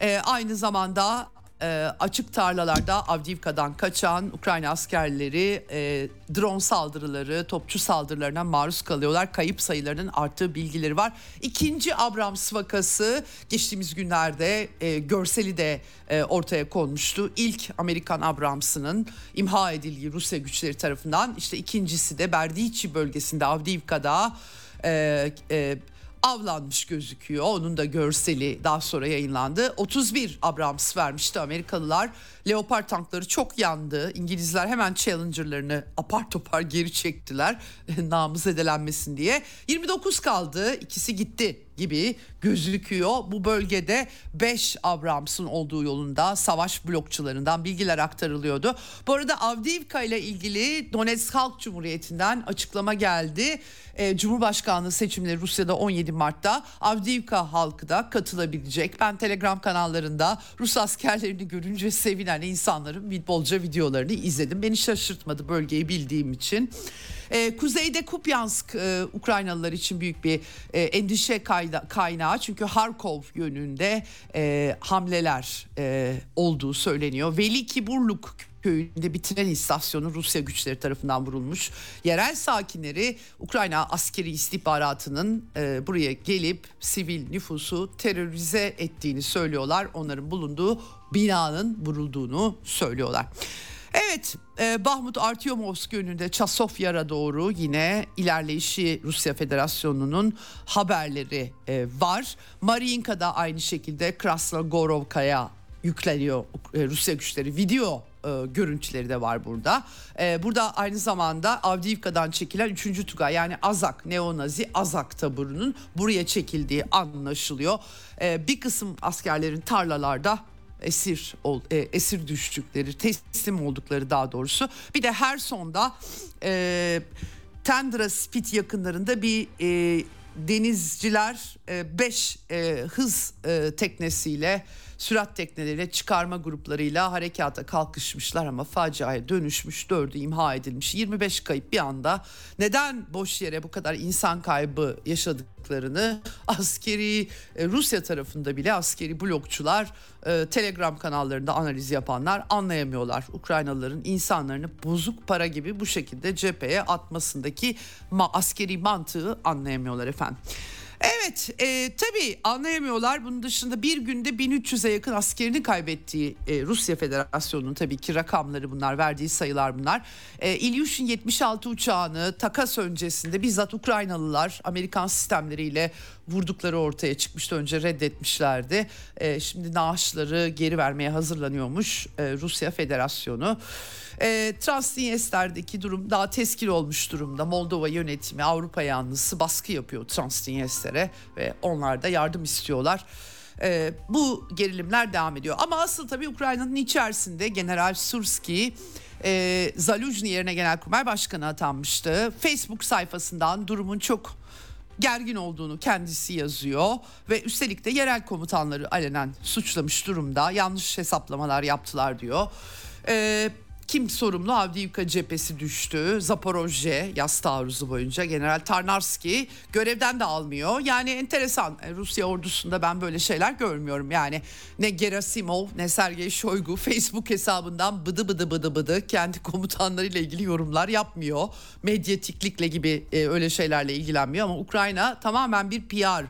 E, aynı zamanda e, açık tarlalarda Avdiivka'dan kaçan Ukrayna askerleri e, drone saldırıları, topçu saldırılarına maruz kalıyorlar. Kayıp sayılarının arttığı bilgileri var. İkinci Abrams vakası geçtiğimiz günlerde e, görseli de e, ortaya konmuştu. İlk Amerikan Abrams'ının imha edildiği Rusya güçleri tarafından işte ikincisi de Berdiçi bölgesinde Avdiivka'da e, e, avlanmış gözüküyor. Onun da görseli daha sonra yayınlandı. 31 Abrams vermişti Amerikalılar. Leopard tankları çok yandı. İngilizler hemen Challenger'larını apar topar geri çektiler. [LAUGHS] Namız edelenmesin diye. 29 kaldı. İkisi gitti gibi gözüküyor. Bu bölgede 5 Abrams'ın olduğu yolunda savaş blokçularından bilgiler aktarılıyordu. Bu arada Avdiivka ile ilgili Donetsk Halk Cumhuriyeti'nden açıklama geldi. E, Cumhurbaşkanlığı seçimleri Rusya'da 17 Mart'ta Avdiivka halkı da katılabilecek. Ben Telegram kanallarında Rus askerlerini görünce sevinen insanların bolca videolarını izledim. Beni şaşırtmadı bölgeyi bildiğim için. E, kuzeyde Kupyansk e, Ukraynalılar için büyük bir e, endişe kaynağı. Çünkü Harkov yönünde e, hamleler e, olduğu söyleniyor. Veliki Burluk köyünde bir tren istasyonu Rusya güçleri tarafından vurulmuş. Yerel sakinleri Ukrayna askeri istihbaratının e, buraya gelip sivil nüfusu terörize ettiğini söylüyorlar. Onların bulunduğu binanın vurulduğunu söylüyorlar. Evet e, Bahmut Artyomovsk yönünde Çasofyar'a doğru yine ilerleyişi Rusya Federasyonu'nun haberleri e, var. Mariinka'da aynı şekilde Krasnogorovka'ya yükleniyor e, Rusya güçleri video e, görüntüleri de var burada. E, burada aynı zamanda Avdiivka'dan çekilen 3. Tugay yani Azak, neonazi Azak taburunun buraya çekildiği anlaşılıyor. E, bir kısım askerlerin tarlalarda esir ol, e, esir düştükleri, teslim oldukları daha doğrusu. Bir de her sonda e, Tendra Spit yakınlarında bir e, denizciler 5 e, e, hız e, teknesiyle sürat tekneleriyle çıkarma gruplarıyla harekata kalkışmışlar ama faciaya dönüşmüş dördü imha edilmiş 25 kayıp bir anda neden boş yere bu kadar insan kaybı yaşadıklarını askeri e, Rusya tarafında bile askeri blokçular e, Telegram kanallarında analiz yapanlar anlayamıyorlar. Ukraynalıların insanlarını bozuk para gibi bu şekilde cepheye atmasındaki ma- askeri mantığı anlayamıyorlar efendim. Evet e, tabii anlayamıyorlar. Bunun dışında bir günde 1300'e yakın askerini kaybettiği e, Rusya Federasyonu'nun tabii ki rakamları bunlar verdiği sayılar bunlar. E, İlyushin 76 uçağını takas öncesinde bizzat Ukraynalılar Amerikan sistemleriyle vurdukları ortaya çıkmıştı. Önce reddetmişlerdi. E, şimdi naaşları geri vermeye hazırlanıyormuş e, Rusya Federasyonu. E, Transdinyester'deki durum daha teskil olmuş durumda. Moldova yönetimi Avrupa yanlısı baskı yapıyor Transdinyester'e ve onlar da yardım istiyorlar. E, bu gerilimler devam ediyor. Ama asıl tabii Ukrayna'nın içerisinde General Surski e, Zaluzhny yerine Genelkurmay Başkanı atanmıştı. Facebook sayfasından durumun çok gergin olduğunu kendisi yazıyor ve üstelik de yerel komutanları alenen suçlamış durumda. Yanlış hesaplamalar yaptılar diyor. Ee, kim sorumlu? Avdiivka cephesi düştü. Zaporojye yaz taarruzu boyunca General Tarnarski görevden de almıyor. Yani enteresan e, Rusya ordusunda ben böyle şeyler görmüyorum. Yani ne Gerasimov ne Sergey Shoigu Facebook hesabından bıdı bıdı bıdı bıdı kendi [LAUGHS] komutanlarıyla ilgili yorumlar yapmıyor. Medyatiklikle gibi e, öyle şeylerle ilgilenmiyor ama Ukrayna tamamen bir PR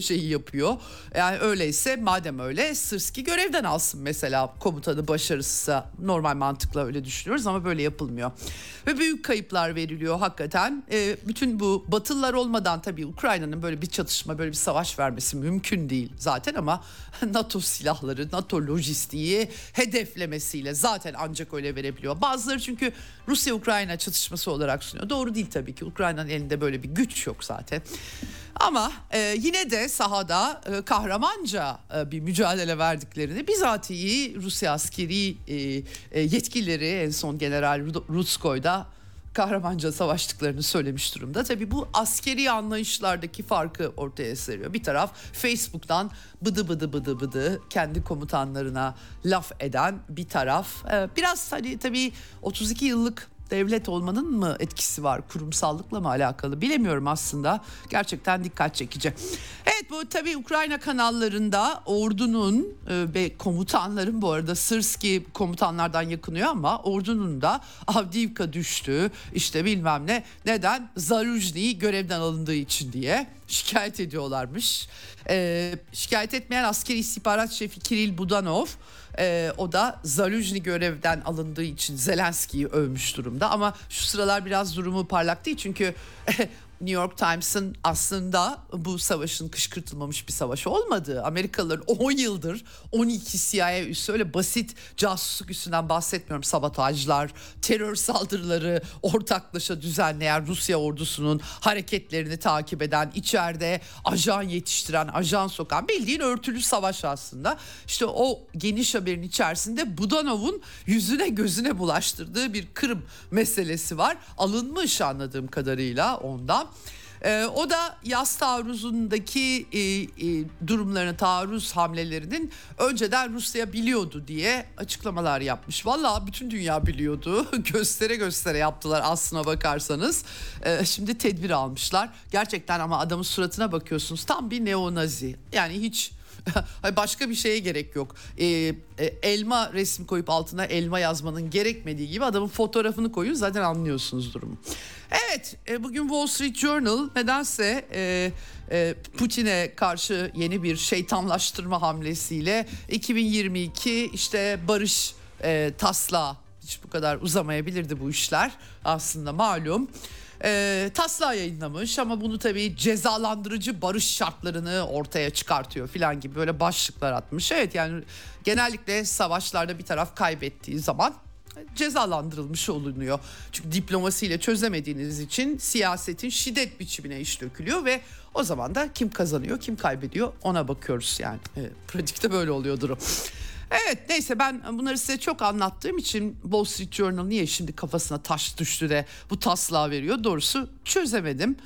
şeyi yapıyor. Yani öyleyse madem öyle Sırski görevden alsın mesela komutanı başarısızsa normal mantıkla öyle düşünüyoruz ama böyle yapılmıyor. Ve büyük kayıplar veriliyor hakikaten. E, bütün bu batılılar olmadan tabii Ukrayna'nın böyle bir çatışma, böyle bir savaş vermesi mümkün değil zaten ama [LAUGHS] NATO silahları, NATO lojistiği hedeflemesiyle zaten ancak öyle verebiliyor. Bazıları çünkü Rusya-Ukrayna çatışması olarak sunuyor. Doğru değil tabii ki. Ukrayna'nın elinde böyle bir güç yok zaten. Ama e, yine de sahada e, kahramanca e, bir mücadele verdiklerini bizatihi Rusya askeri e, e, yetkilileri en son General Rutskoy'da kahramanca savaştıklarını söylemiş durumda. Tabii bu askeri anlayışlardaki farkı ortaya seriyor. Bir taraf Facebook'tan bıdı bıdı bıdı bıdı kendi komutanlarına laf eden bir taraf. Ee, biraz hani tabii 32 yıllık devlet olmanın mı etkisi var? Kurumsallıkla mı alakalı? Bilemiyorum aslında. Gerçekten dikkat çekici. Evet bu tabii Ukrayna kanallarında ordunun e, ve komutanların bu arada Sırski komutanlardan yakınıyor ama ordunun da Avdiivka düştü. İşte bilmem ne. Neden? Zarujny görevden alındığı için diye şikayet ediyorlarmış. Ee, şikayet etmeyen askeri istihbarat şefi Kiril Budanov e, o da Zaluzhny görevden alındığı için Zelenski'yi övmüş durumda. Ama şu sıralar biraz durumu parlak değil çünkü [LAUGHS] New York Times'ın aslında bu savaşın kışkırtılmamış bir savaş olmadığı, Amerikalıların 10 yıldır 12 CIA üssü öyle basit casusluk üssünden bahsetmiyorum. Sabotajlar, terör saldırıları ortaklaşa düzenleyen Rusya ordusunun hareketlerini takip eden, içeride ajan yetiştiren, ajan sokan bildiğin örtülü savaş aslında. İşte o geniş haberin içerisinde Budanov'un yüzüne gözüne bulaştırdığı bir Kırım meselesi var. Alınmış anladığım kadarıyla ondan. E, o da yaz taarruzundaki e, e, durumlarını, taarruz hamlelerinin önceden Rusya biliyordu diye açıklamalar yapmış. Valla bütün dünya biliyordu. [LAUGHS] göstere göstere yaptılar aslına bakarsanız. E, şimdi tedbir almışlar. Gerçekten ama adamın suratına bakıyorsunuz tam bir neonazi. Yani hiç [LAUGHS] Başka bir şeye gerek yok. Ee, e, elma resmi koyup altına elma yazmanın gerekmediği gibi adamın fotoğrafını koyun zaten anlıyorsunuz durumu. Evet e, bugün Wall Street Journal nedense e, e, Putin'e karşı yeni bir şeytanlaştırma hamlesiyle 2022 işte barış e, tasla hiç bu kadar uzamayabilirdi bu işler aslında malum e, taslağı yayınlamış ama bunu tabii cezalandırıcı barış şartlarını ortaya çıkartıyor filan gibi böyle başlıklar atmış. Evet yani genellikle savaşlarda bir taraf kaybettiği zaman cezalandırılmış olunuyor. Çünkü diplomasiyle çözemediğiniz için siyasetin şiddet biçimine iş dökülüyor ve o zaman da kim kazanıyor kim kaybediyor ona bakıyoruz yani. E, pratikte böyle oluyor durum. Evet neyse ben bunları size çok anlattığım için Wall Street Journal niye şimdi kafasına taş düştü de bu taslağı veriyor doğrusu çözemedim.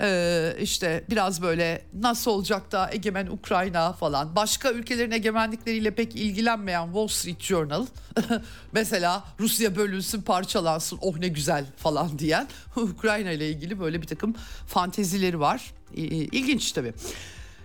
Ee, işte biraz böyle nasıl olacak da egemen Ukrayna falan başka ülkelerin egemenlikleriyle pek ilgilenmeyen Wall Street Journal [LAUGHS] mesela Rusya bölünsün parçalansın oh ne güzel falan diyen [LAUGHS] Ukrayna ile ilgili böyle bir takım fantezileri var İlginç tabii.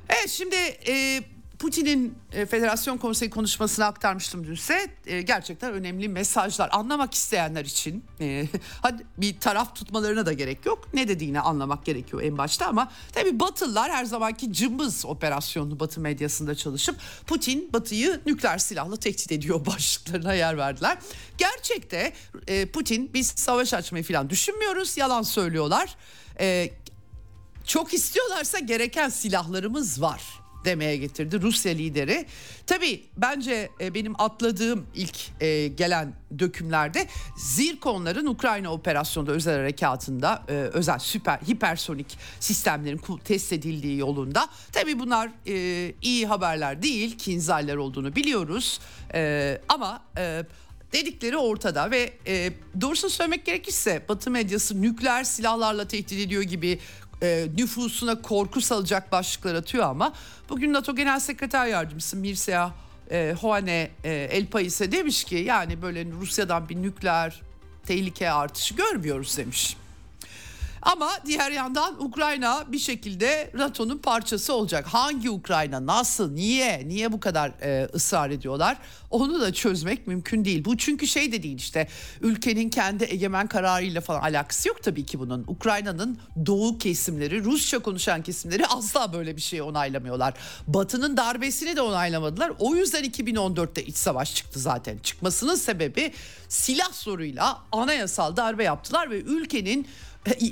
Evet şimdi e, Putin'in e, Federasyon Konseyi konuşmasını aktarmıştım dünse e, gerçekten önemli mesajlar anlamak isteyenler için e, [LAUGHS] hadi bir taraf tutmalarına da gerek yok ne dediğini anlamak gerekiyor en başta ama tabi Batılılar her zamanki cımbız operasyonu Batı medyasında çalışıp Putin Batı'yı nükleer silahla tehdit ediyor [LAUGHS] başlıklarına yer verdiler. Gerçekte Putin biz savaş açmayı falan düşünmüyoruz yalan söylüyorlar. Çok istiyorlarsa gereken silahlarımız var demeye getirdi Rusya lideri. Tabii bence e, benim atladığım ilk e, gelen dökümlerde Zirkonların Ukrayna operasyonunda özel harekatında e, özel süper hipersonik sistemlerin test edildiği yolunda. Tabii bunlar iyi haberler değil, kinzaller olduğunu biliyoruz. Ama dedikleri ortada ve e, doğrusunu söylemek gerekirse Batı medyası nükleer silahlarla tehdit ediyor gibi e, nüfusuna korku salacak başlıklar atıyor ama bugün NATO Genel Sekreter Yardımcısı Mircea e, Hoane e, El Pais'e demiş ki yani böyle Rusya'dan bir nükleer tehlike artışı görmüyoruz demiş. Ama diğer yandan Ukrayna bir şekilde NATO'nun parçası olacak. Hangi Ukrayna, nasıl, niye, niye bu kadar e, ısrar ediyorlar? Onu da çözmek mümkün değil. Bu çünkü şey de değil işte ülkenin kendi egemen kararıyla falan alakası yok tabii ki bunun. Ukrayna'nın doğu kesimleri, Rusça konuşan kesimleri asla böyle bir şey onaylamıyorlar. Batı'nın darbesini de onaylamadılar. O yüzden 2014'te iç savaş çıktı zaten. Çıkmasının sebebi silah soruyla anayasal darbe yaptılar ve ülkenin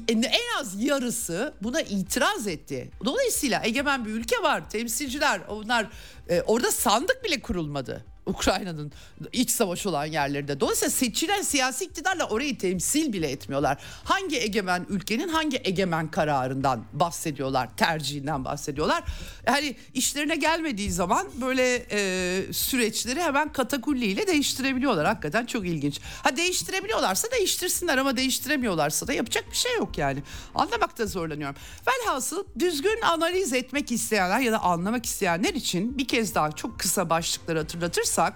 en az yarısı buna itiraz etti. Dolayısıyla egemen bir ülke var, temsilciler onlar e, orada sandık bile kurulmadı. Ukrayna'nın iç savaş olan yerlerinde. Dolayısıyla seçilen siyasi iktidarla orayı temsil bile etmiyorlar. Hangi egemen ülkenin hangi egemen kararından bahsediyorlar, tercihinden bahsediyorlar. Yani işlerine gelmediği zaman böyle e, süreçleri hemen katakulliyle değiştirebiliyorlar. Hakikaten çok ilginç. Ha değiştirebiliyorlarsa değiştirsinler ama değiştiremiyorlarsa da yapacak bir şey yok yani. Anlamakta zorlanıyorum. Velhasıl düzgün analiz etmek isteyenler ya da anlamak isteyenler için bir kez daha çok kısa başlıkları hatırlatırsak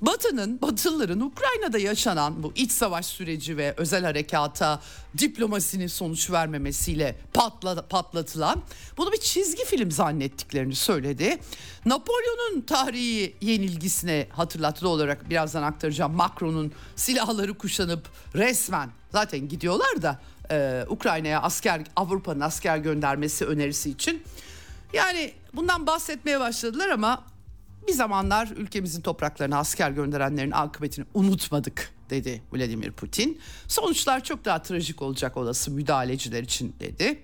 Batı'nın, Batılıların Ukrayna'da yaşanan bu iç savaş süreci ve özel harekata diplomasinin sonuç vermemesiyle patla, patlatılan bunu bir çizgi film zannettiklerini söyledi. Napolyon'un tarihi yenilgisine hatırlatılı olarak birazdan aktaracağım. Macron'un silahları kuşanıp resmen zaten gidiyorlar da e, Ukrayna'ya asker Avrupa'nın asker göndermesi önerisi için. Yani bundan bahsetmeye başladılar ama bir zamanlar ülkemizin topraklarına asker gönderenlerin akıbetini unutmadık dedi Vladimir Putin. Sonuçlar çok daha trajik olacak olası müdahaleciler için dedi.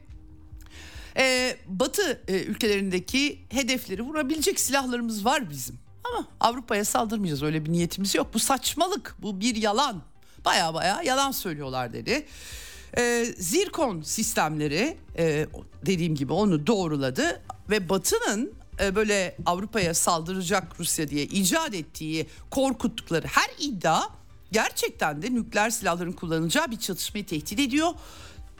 Ee, Batı e, ülkelerindeki hedefleri vurabilecek silahlarımız var bizim. Ama Avrupa'ya saldırmayacağız öyle bir niyetimiz yok. Bu saçmalık, bu bir yalan. Baya baya yalan söylüyorlar dedi. Ee, Zirkon sistemleri e, dediğim gibi onu doğruladı ve Batı'nın böyle Avrupa'ya saldıracak Rusya diye icat ettiği korkuttukları her iddia gerçekten de nükleer silahların kullanılacağı bir çatışmayı tehdit ediyor.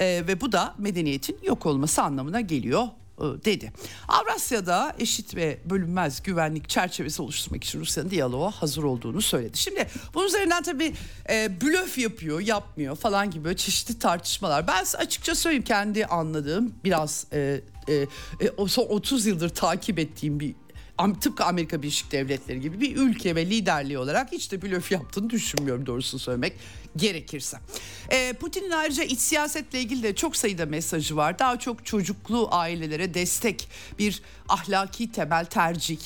E, ve bu da medeniyetin yok olması anlamına geliyor e, dedi. Avrasya'da eşit ve bölünmez güvenlik çerçevesi oluşturmak için Rusya'nın diyaloğa hazır olduğunu söyledi. Şimdi bunun üzerinden tabii e, blöf yapıyor, yapmıyor falan gibi böyle çeşitli tartışmalar. Ben açıkça söyleyeyim kendi anladığım biraz e, e, e, son 30 yıldır takip ettiğim bir tıpkı Amerika Birleşik Devletleri gibi bir ülke ve liderliği olarak hiç de blöf yaptığını düşünmüyorum doğrusunu söylemek gerekirse. E, Putin'in ayrıca iç siyasetle ilgili de çok sayıda mesajı var. Daha çok çocuklu ailelere destek, bir ahlaki temel tercih,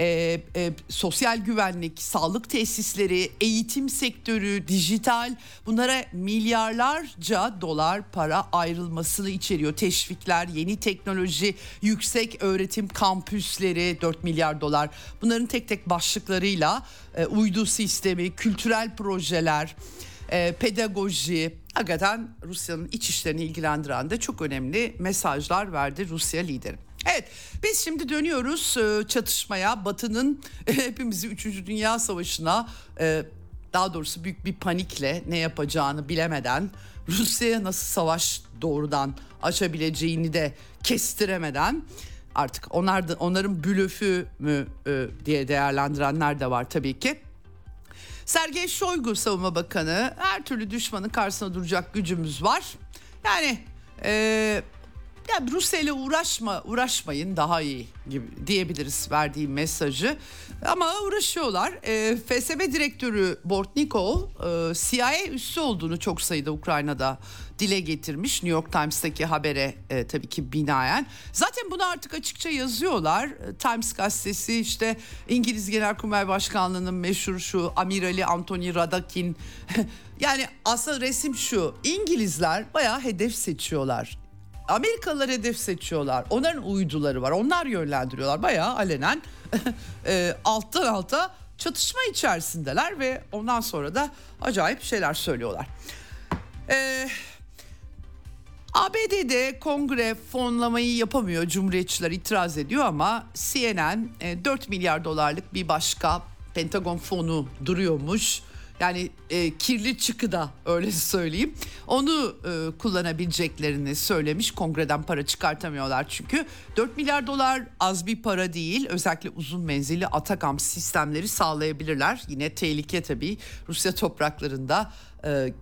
e, e, sosyal güvenlik, sağlık tesisleri, eğitim sektörü, dijital bunlara milyarlarca dolar para ayrılmasını içeriyor. Teşvikler, yeni teknoloji, yüksek öğretim kampüsleri 4 milyar dolar. Bunların tek tek başlıklarıyla e, uydu sistemi, kültürel projeler, e, pedagoji hakikaten Rusya'nın iç işlerini ilgilendiren de çok önemli mesajlar verdi Rusya lideri. Evet biz şimdi dönüyoruz e, çatışmaya Batı'nın hepimizi 3. Dünya Savaşı'na e, daha doğrusu büyük bir panikle ne yapacağını bilemeden Rusya'ya nasıl savaş doğrudan açabileceğini de kestiremeden artık onlar da onların blöfü mü e, diye değerlendirenler de var tabii ki. Sergey Shoigu savunma bakanı her türlü düşmanın karşısına duracak gücümüz var. Yani e, ya Rusya ile uğraşma uğraşmayın daha iyi gibi diyebiliriz verdiği mesajı. Ama uğraşıyorlar. E, FSB direktörü Bortnikov e, CIA üssü olduğunu çok sayıda Ukrayna'da dile getirmiş New York Times'taki habere e, tabii ki binaen. Zaten bunu artık açıkça yazıyorlar. E, Times gazetesi işte İngiliz Genelkurmay Başkanlığı'nın meşhur şu amirali Anthony Radakin. [LAUGHS] yani asıl resim şu. İngilizler bayağı hedef seçiyorlar. Amerikalılar hedef seçiyorlar. Onların uyduları var. Onlar yönlendiriyorlar. Bayağı alenen [LAUGHS] e, alttan alta çatışma içerisindeler ve ondan sonra da acayip şeyler söylüyorlar. Eee ABD'de kongre fonlamayı yapamıyor. Cumhuriyetçiler itiraz ediyor ama CNN 4 e, milyar dolarlık bir başka Pentagon fonu duruyormuş. Yani e, kirli çıkı da öyle [LAUGHS] söyleyeyim. Onu e, kullanabileceklerini söylemiş. Kongreden para çıkartamıyorlar çünkü. 4 milyar dolar az bir para değil. Özellikle uzun menzilli Atakam sistemleri sağlayabilirler. Yine tehlike tabii. Rusya topraklarında e,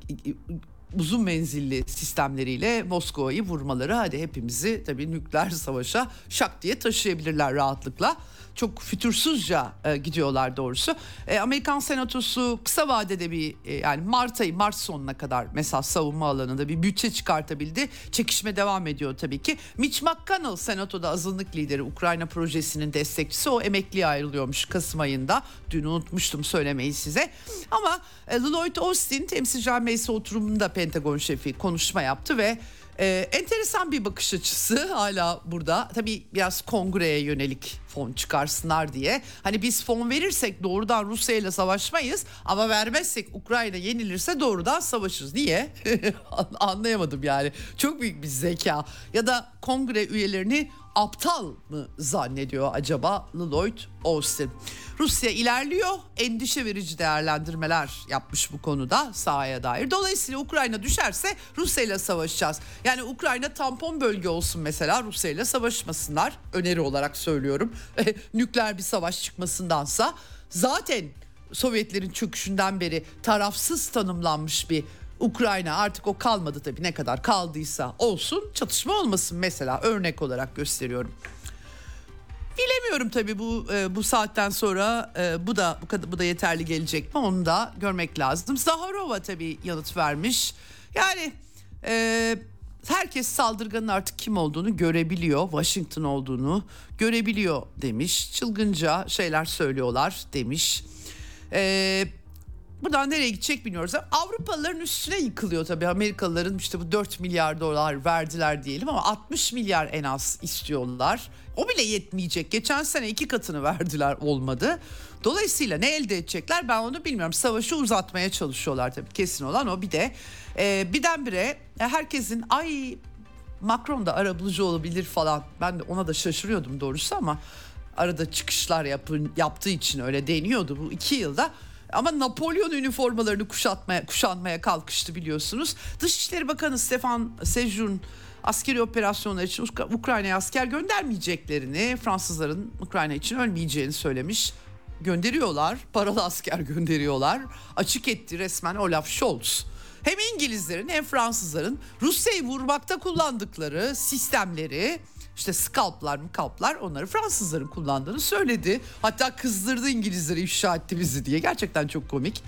uzun menzilli sistemleriyle Moskova'yı vurmaları hadi hepimizi tabii nükleer savaşa şak diye taşıyabilirler rahatlıkla çok fütursuzca e, gidiyorlar doğrusu. E, Amerikan Senatosu kısa vadede bir e, yani Mart ayı Mart sonuna kadar mesela savunma alanında bir bütçe çıkartabildi. Çekişme devam ediyor tabii ki. Mitch McConnell Senato'da azınlık lideri Ukrayna projesinin destekçisi o emekliye ayrılıyormuş Kasım ayında. Dün unutmuştum söylemeyi size. Ama e, Lloyd Austin temsilciler meclisi oturumunda Pentagon şefi konuşma yaptı ve Ee, enteresan bir bakış açısı hala burada. Tabii biraz kongreye yönelik fon çıkarsınlar diye. Hani biz fon verirsek doğrudan Rusya ile savaşmayız ama vermezsek Ukrayna yenilirse doğrudan savaşırız. Niye? [LAUGHS] Anlayamadım yani. Çok büyük bir zeka. Ya da kongre üyelerini aptal mı zannediyor acaba Lloyd Austin? Rusya ilerliyor, endişe verici değerlendirmeler yapmış bu konuda sahaya dair. Dolayısıyla Ukrayna düşerse Rusya ile savaşacağız. Yani Ukrayna tampon bölge olsun mesela Rusya ile savaşmasınlar. Öneri olarak söylüyorum. [LAUGHS] Nükleer bir savaş çıkmasındansa zaten Sovyetlerin çöküşünden beri tarafsız tanımlanmış bir Ukrayna artık o kalmadı tabii ne kadar kaldıysa olsun çatışma olmasın mesela örnek olarak gösteriyorum. Bilemiyorum tabii bu e, bu saatten sonra e, bu da bu kadar bu da yeterli gelecek mi onu da görmek lazım. Zaharova tabii yanıt vermiş. Yani e, herkes saldırganın artık kim olduğunu görebiliyor. Washington olduğunu görebiliyor demiş. Çılgınca şeyler söylüyorlar demiş. Eee Buradan nereye gidecek bilmiyoruz. Avrupalıların üstüne yıkılıyor tabii. Amerikalıların işte bu 4 milyar dolar verdiler diyelim ama 60 milyar en az istiyorlar. O bile yetmeyecek. Geçen sene iki katını verdiler olmadı. Dolayısıyla ne elde edecekler ben onu bilmiyorum. Savaşı uzatmaya çalışıyorlar tabii kesin olan o. Bir de e, birdenbire herkesin ay Macron da arabulucu olabilir falan. Ben de ona da şaşırıyordum doğrusu ama arada çıkışlar yapın, yaptığı için öyle deniyordu bu iki yılda. Ama Napolyon üniformalarını kuşatmaya, kuşanmaya kalkıştı biliyorsunuz. Dışişleri Bakanı Stefan Sejun askeri operasyonlar için Ukrayna'ya asker göndermeyeceklerini, Fransızların Ukrayna için ölmeyeceğini söylemiş. Gönderiyorlar, paralı asker [LAUGHS] gönderiyorlar. Açık etti resmen Olaf Scholz. Hem İngilizlerin hem Fransızların Rusya'yı vurmakta kullandıkları sistemleri işte scalplar mı kalplar onları Fransızların kullandığını söyledi. Hatta kızdırdı İngilizleri ifşa etti bizi diye gerçekten çok komik.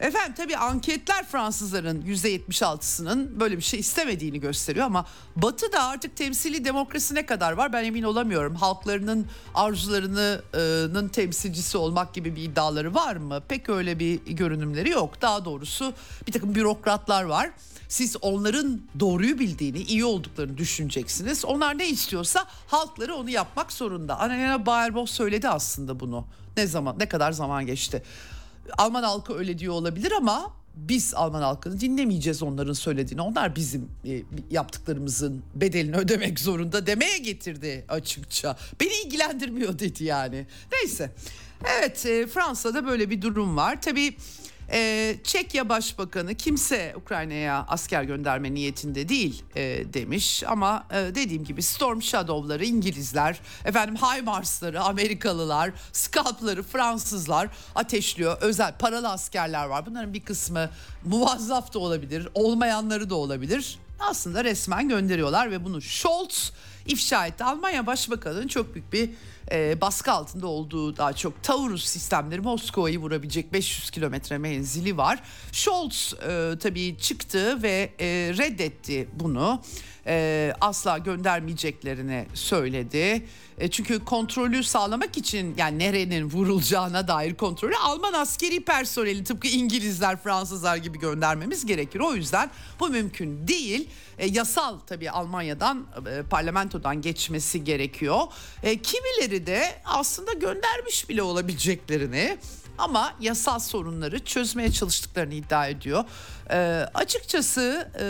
Efendim tabii anketler Fransızların %76'sının böyle bir şey istemediğini gösteriyor ama Batı da artık temsili demokrasi ne kadar var ben emin olamıyorum. Halklarının arzularının temsilcisi olmak gibi bir iddiaları var mı? Pek öyle bir görünümleri yok. Daha doğrusu bir takım bürokratlar var. Siz onların doğruyu bildiğini, iyi olduklarını düşüneceksiniz. Onlar ne istiyorsa halkları onu yapmak zorunda. Annalena Baerbock söyledi aslında bunu. Ne zaman, ne kadar zaman geçti. Alman halkı öyle diyor olabilir ama biz Alman halkını dinlemeyeceğiz onların söylediğini. Onlar bizim e, yaptıklarımızın bedelini ödemek zorunda demeye getirdi açıkça. Beni ilgilendirmiyor dedi yani. Neyse. Evet e, Fransa'da böyle bir durum var. Tabii ee, Çekya Başbakanı kimse Ukrayna'ya asker gönderme niyetinde değil e, demiş ama e, dediğim gibi Storm Shadow'ları İngilizler, efendim HIMARS'ları Amerikalılar, Scalp'ları Fransızlar ateşliyor. Özel paralı askerler var. Bunların bir kısmı muvazzaf da olabilir, olmayanları da olabilir. Aslında resmen gönderiyorlar ve bunu Scholz ifşa etti. Almanya Başbakanı'nın çok büyük bir e, baskı altında olduğu daha çok Taurus sistemleri Moskova'yı vurabilecek 500 kilometre menzili var. Scholz e, tabii çıktı ve e, reddetti bunu. E, asla göndermeyeceklerini söyledi. E, çünkü kontrolü sağlamak için yani nerenin vurulacağına dair kontrolü Alman askeri personeli tıpkı İngilizler, Fransızlar gibi göndermemiz gerekir. O yüzden bu mümkün değil. E, yasal tabii Almanya'dan e, parlamentodan geçmesi gerekiyor. E, kimileri de aslında göndermiş bile olabileceklerini ama yasal sorunları çözmeye çalıştıklarını iddia ediyor. E, açıkçası e,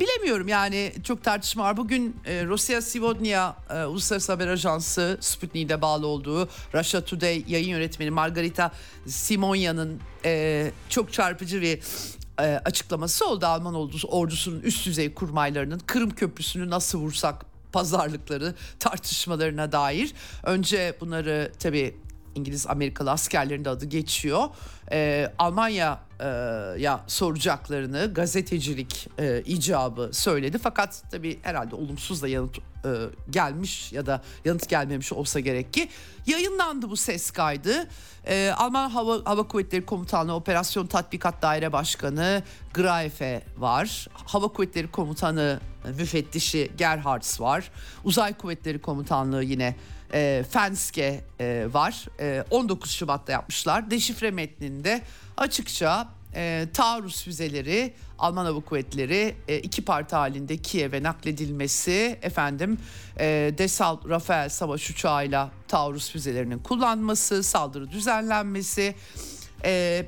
bilemiyorum yani çok tartışma var. Bugün e, Rusya Sivodnia e, Uluslararası Haber Ajansı Sputnik'e bağlı olduğu Russia Today yayın yönetmeni Margarita Simonya'nın e, çok çarpıcı bir e, açıklaması oldu Alman ordusu, ordusunun üst düzey kurmaylarının Kırım Köprüsü'nü nasıl vursak pazarlıkları tartışmalarına dair. Önce bunları tabii İngiliz Amerikalı askerlerin de adı geçiyor. Ee, Almanya'ya soracaklarını gazetecilik e, icabı söyledi. Fakat tabii herhalde olumsuz da yanıt e, gelmiş ya da yanıt gelmemiş olsa gerek ki yayınlandı bu ses kaydı. Ee, Alman Hava, Hava Kuvvetleri Komutanlığı Operasyon Tatbikat Daire Başkanı Graefe var. Hava Kuvvetleri Komutanı müfettişi Gerhards var. Uzay Kuvvetleri Komutanlığı yine e, Fenske e, var. E, 19 Şubat'ta yapmışlar. Deşifre metninde açıkça e, taarruz füzeleri Alman Hava Kuvvetleri e, iki parti halinde Kiev'e nakledilmesi efendim e, Desal Rafael savaş uçağıyla taarruz füzelerinin kullanması saldırı düzenlenmesi e,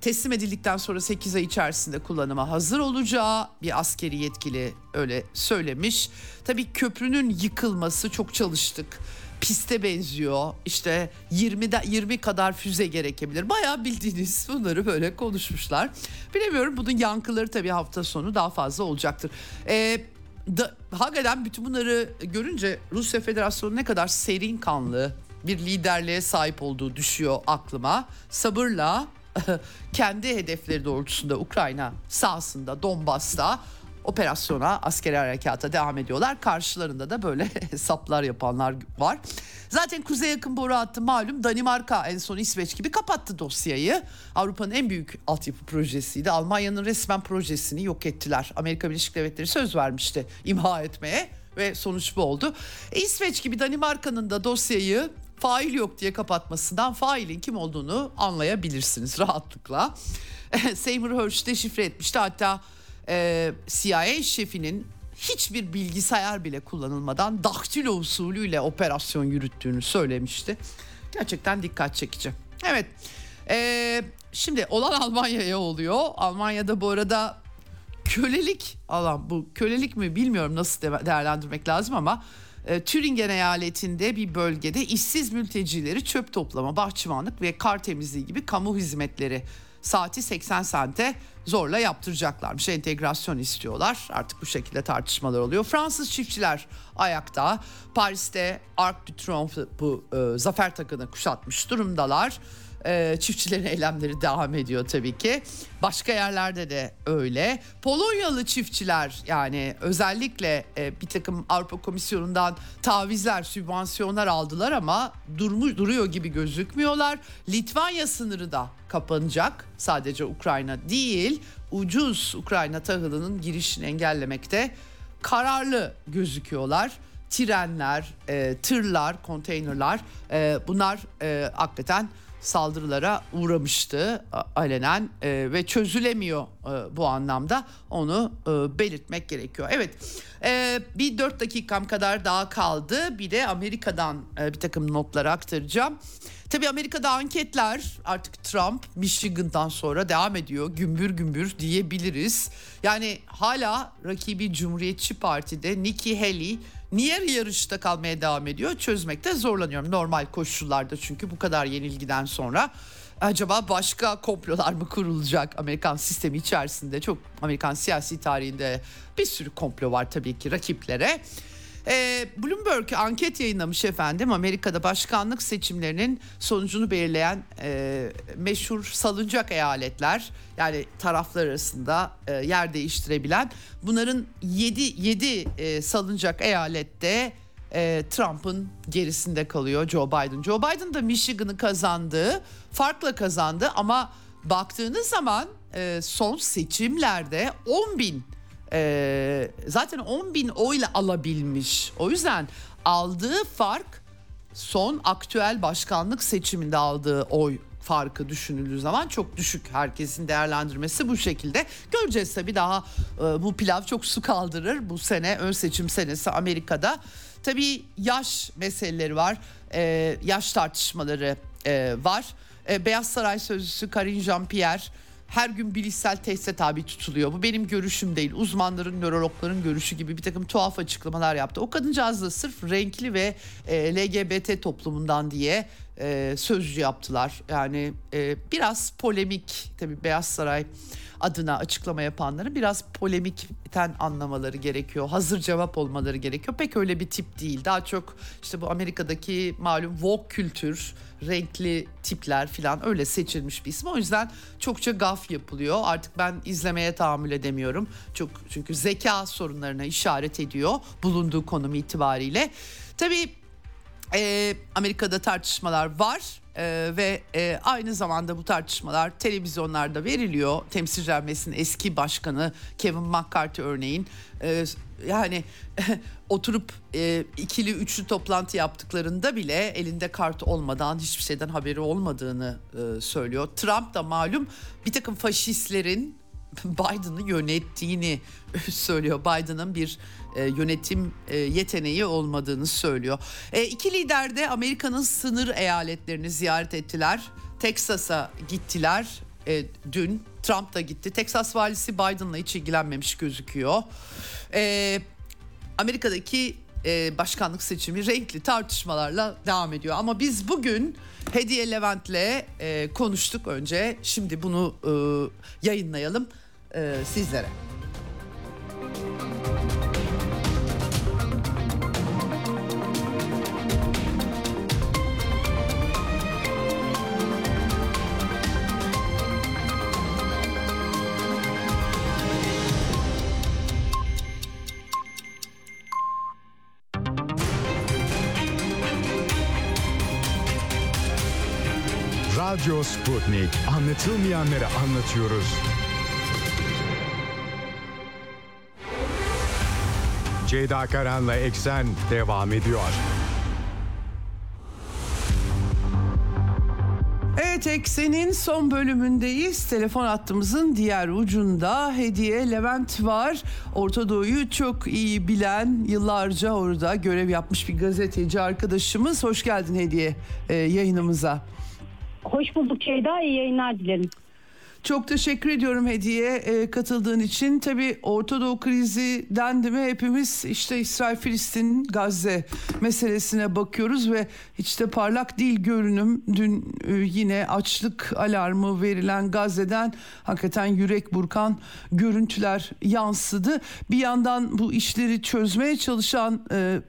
teslim edildikten sonra 8 ay içerisinde kullanıma hazır olacağı bir askeri yetkili öyle söylemiş. Tabii köprünün yıkılması çok çalıştık piste benziyor. İşte 20 20 kadar füze gerekebilir. Bayağı bildiğiniz bunları böyle konuşmuşlar. Bilemiyorum bunun yankıları tabii hafta sonu daha fazla olacaktır. Ee, da, hakikaten bütün bunları görünce Rusya Federasyonu ne kadar serin kanlı bir liderliğe sahip olduğu düşüyor aklıma. Sabırla [LAUGHS] kendi hedefleri doğrultusunda Ukrayna sahasında Donbas'ta operasyona askeri harekata devam ediyorlar. Karşılarında da böyle [LAUGHS] hesaplar yapanlar var. Zaten kuzey yakın boru hattı malum Danimarka en son İsveç gibi kapattı dosyayı. Avrupa'nın en büyük altyapı projesiydi. Almanya'nın resmen projesini yok ettiler. Amerika Birleşik Devletleri söz vermişti imha etmeye ve sonuç bu oldu. İsveç gibi Danimarka'nın da dosyayı fail yok diye kapatmasından failin kim olduğunu anlayabilirsiniz rahatlıkla. [LAUGHS] Seymour Hersh deşifre etmişti hatta e, CIA şefinin hiçbir bilgisayar bile kullanılmadan daktilo usulüyle operasyon yürüttüğünü söylemişti. Gerçekten dikkat çekici. Evet. E, şimdi olan Almanya'ya oluyor. Almanya'da bu arada kölelik alan bu kölelik mi bilmiyorum nasıl değerlendirmek lazım ama e, Türingen eyaletinde bir bölgede işsiz mültecileri çöp toplama, bahçıvanlık ve kar temizliği gibi kamu hizmetleri saati 80 sente zorla yaptıracaklarmış. Entegrasyon istiyorlar. Artık bu şekilde tartışmalar oluyor. Fransız çiftçiler ayakta. Paris'te Arc de Triomphe bu e, zafer takını kuşatmış durumdalar. E, çiftçilerin eylemleri devam ediyor tabii ki. Başka yerlerde de öyle. Polonyalı çiftçiler yani özellikle e, bir takım Avrupa Komisyonu'ndan tavizler, sübvansiyonlar aldılar ama durmuş duruyor gibi gözükmüyorlar. Litvanya sınırı da kapanacak. Sadece Ukrayna değil, ucuz Ukrayna tahılının girişini engellemekte kararlı gözüküyorlar trenler, e, tırlar, konteynerlar e, bunlar e, hakikaten saldırılara uğramıştı alenen e, ve çözülemiyor e, bu anlamda onu e, belirtmek gerekiyor. Evet bir dört dakikam kadar daha kaldı bir de Amerika'dan bir takım notları aktaracağım. Tabii Amerika'da anketler artık Trump Michigan'dan sonra devam ediyor gümbür gümbür diyebiliriz. Yani hala rakibi Cumhuriyetçi Parti'de Nikki Haley Niye yarışta kalmaya devam ediyor? Çözmekte zorlanıyorum normal koşullarda çünkü bu kadar yenilgiden sonra acaba başka komplolar mı kurulacak Amerikan sistemi içerisinde? Çok Amerikan siyasi tarihinde bir sürü komplo var tabii ki rakiplere. E, Bloomberg anket yayınlamış efendim Amerika'da başkanlık seçimlerinin sonucunu belirleyen e, meşhur salıncak eyaletler yani taraflar arasında e, yer değiştirebilen bunların 7 7 e, salıncak eyalette e, Trump'ın gerisinde kalıyor Joe Biden. Joe Biden da Michigan'ı kazandı, farkla kazandı ama baktığınız zaman e, son seçimlerde 10 bin e, zaten 10 bin oyla alabilmiş. O yüzden aldığı fark son aktüel başkanlık seçiminde aldığı oy farkı düşünüldüğü zaman çok düşük. Herkesin değerlendirmesi bu şekilde. Göreceğiz tabii daha e, bu pilav çok su kaldırır. Bu sene ön seçim senesi Amerika'da. Tabii yaş meseleleri var. E, yaş tartışmaları e, var. E, Beyaz Saray Sözcüsü Karine Jean-Pierre her gün bilişsel teste tabi tutuluyor. Bu benim görüşüm değil. Uzmanların, nörologların görüşü gibi bir takım tuhaf açıklamalar yaptı. O kadıncağız da sırf renkli ve e, LGBT toplumundan diye e, sözcü yaptılar. Yani e, biraz polemik tabii Beyaz Saray adına açıklama yapanların biraz polemikten anlamaları gerekiyor. Hazır cevap olmaları gerekiyor. Pek öyle bir tip değil. Daha çok işte bu Amerika'daki malum woke kültür, renkli tipler falan öyle seçilmiş bir isim. O yüzden çokça gaf yapılıyor. Artık ben izlemeye tahammül edemiyorum. Çok çünkü zeka sorunlarına işaret ediyor bulunduğu konum itibariyle. Tabii e, Amerika'da tartışmalar var e, ve e, aynı zamanda bu tartışmalar televizyonlarda veriliyor. Temsilciler Meclisi'nin eski başkanı Kevin McCarthy örneğin e, yani [LAUGHS] oturup e, ikili üçlü toplantı yaptıklarında bile elinde kart olmadan hiçbir şeyden haberi olmadığını e, söylüyor. Trump da malum bir takım faşistlerin [LAUGHS] Biden'ı yönettiğini [LAUGHS] söylüyor. Biden'ın bir e, yönetim e, yeteneği olmadığını söylüyor. E, iki lider de Amerika'nın sınır eyaletlerini ziyaret ettiler. Texas'a gittiler e, dün. Trump da gitti. Texas valisi Biden'la hiç ilgilenmemiş gözüküyor. Amerika'daki başkanlık seçimi renkli tartışmalarla devam ediyor. Ama biz bugün Hediye Levent'le konuştuk önce. Şimdi bunu yayınlayalım e, sizlere. Radyo Sputnik. Anlatılmayanları anlatıyoruz. Ceyda Karan'la Eksen devam ediyor. Evet Eksen'in son bölümündeyiz. Telefon hattımızın diğer ucunda Hediye Levent var. Orta Doğu'yu çok iyi bilen, yıllarca orada görev yapmış bir gazeteci arkadaşımız. Hoş geldin Hediye e, yayınımıza. Hoş bulduk Ceyda. İyi yayınlar dilerim. Çok teşekkür ediyorum Hediye e, katıldığın için. Tabii Orta Doğu krizi dendi mi hepimiz işte İsrail, Filistin, Gazze meselesine bakıyoruz ve hiç de parlak değil görünüm. Dün e, yine açlık alarmı verilen Gazze'den hakikaten yürek burkan görüntüler yansıdı. Bir yandan bu işleri çözmeye çalışan e,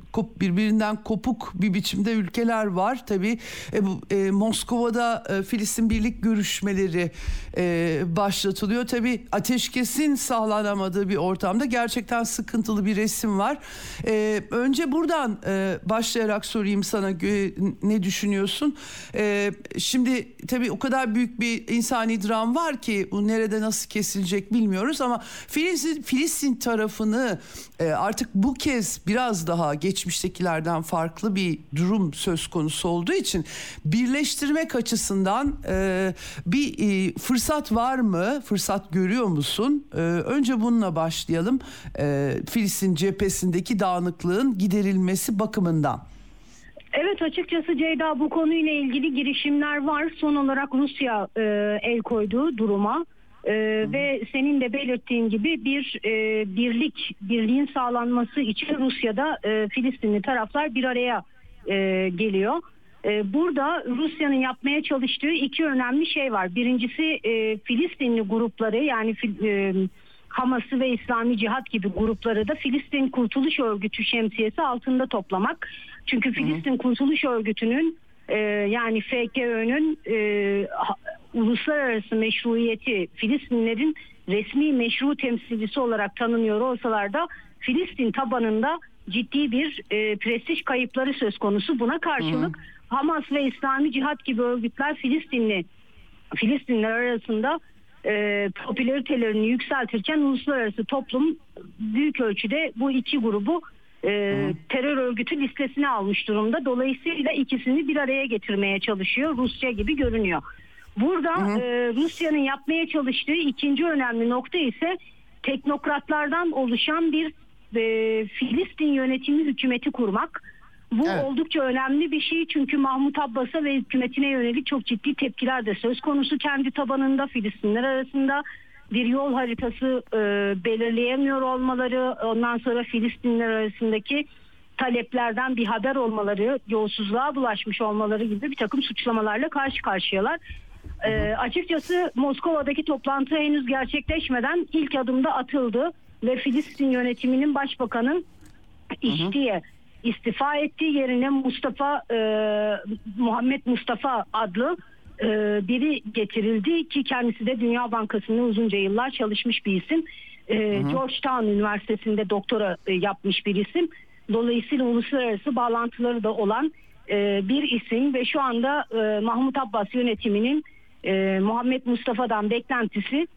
birbirinden kopuk bir biçimde ülkeler var. Tabii e, bu, e, Moskova'da e, Filistin birlik görüşmeleri e, başlatılıyor. Tabii ateşkesin sağlanamadığı bir ortamda gerçekten sıkıntılı bir resim var. E, önce buradan e, başlayarak sorayım sana e, ne düşünüyorsun? E, şimdi tabii o kadar büyük bir insani dram var ki bu nerede nasıl kesilecek bilmiyoruz ama Filistin, Filistin tarafını e, artık bu kez biraz daha geçmiştekilerden farklı bir durum söz konusu olduğu için birleştirmek açısından e, bir e, fırsat var mı? Fırsat görüyor musun? Ee, önce bununla başlayalım. Ee, Filistin cephesindeki dağınıklığın giderilmesi bakımından. Evet açıkçası Ceyda bu konuyla ilgili girişimler var. Son olarak Rusya e, el koyduğu duruma e, ve senin de belirttiğin gibi bir e, birlik birliğin sağlanması için Rusya'da e, Filistinli taraflar bir araya e, geliyor. Ee, burada Rusya'nın yapmaya çalıştığı iki önemli şey var. Birincisi e, Filistinli grupları yani e, Hamas'ı ve İslami Cihat gibi grupları da Filistin Kurtuluş Örgütü şemsiyesi altında toplamak. Çünkü Filistin. Kurtuluş Örgütü'nün e, yani FKÖ'nün e, uluslararası meşruiyeti Filistinlerin resmi meşru temsilcisi olarak tanınıyor olsalar da Filistin tabanında ciddi bir e, prestij kayıpları söz konusu. Buna karşılık hı hı Hamas ve İslami Cihat gibi örgütler Filistinli Filistinler arasında e, popülaritelerini yükseltirken uluslararası toplum büyük ölçüde bu iki grubu e, terör örgütü listesine almış durumda. Dolayısıyla ikisini bir araya getirmeye çalışıyor. Rusya gibi görünüyor. Burada e, Rusya'nın yapmaya çalıştığı ikinci önemli nokta ise teknokratlardan oluşan bir e, Filistin yönetimi hükümeti kurmak. Bu evet. oldukça önemli bir şey çünkü Mahmut Abbas'a ve hükümetine yönelik çok ciddi tepkiler de söz konusu kendi tabanında Filistinler arasında bir yol haritası e, belirleyemiyor olmaları ondan sonra Filistinler arasındaki taleplerden bir haber olmaları yolsuzluğa bulaşmış olmaları gibi bir takım suçlamalarla karşı karşıyalar. E, açıkçası Moskova'daki toplantı henüz gerçekleşmeden ilk adımda atıldı ve Filistin yönetiminin başbakanın İştiye istifa etti. Yerine Mustafa e, Muhammed Mustafa adlı e, biri getirildi ki kendisi de Dünya Bankası'nda uzunca yıllar çalışmış bir isim. E, Georgetown Üniversitesi'nde doktora e, yapmış bir isim. Dolayısıyla uluslararası bağlantıları da olan e, bir isim ve şu anda e, Mahmut Abbas yönetiminin e, Muhammed Mustafa'dan beklentisi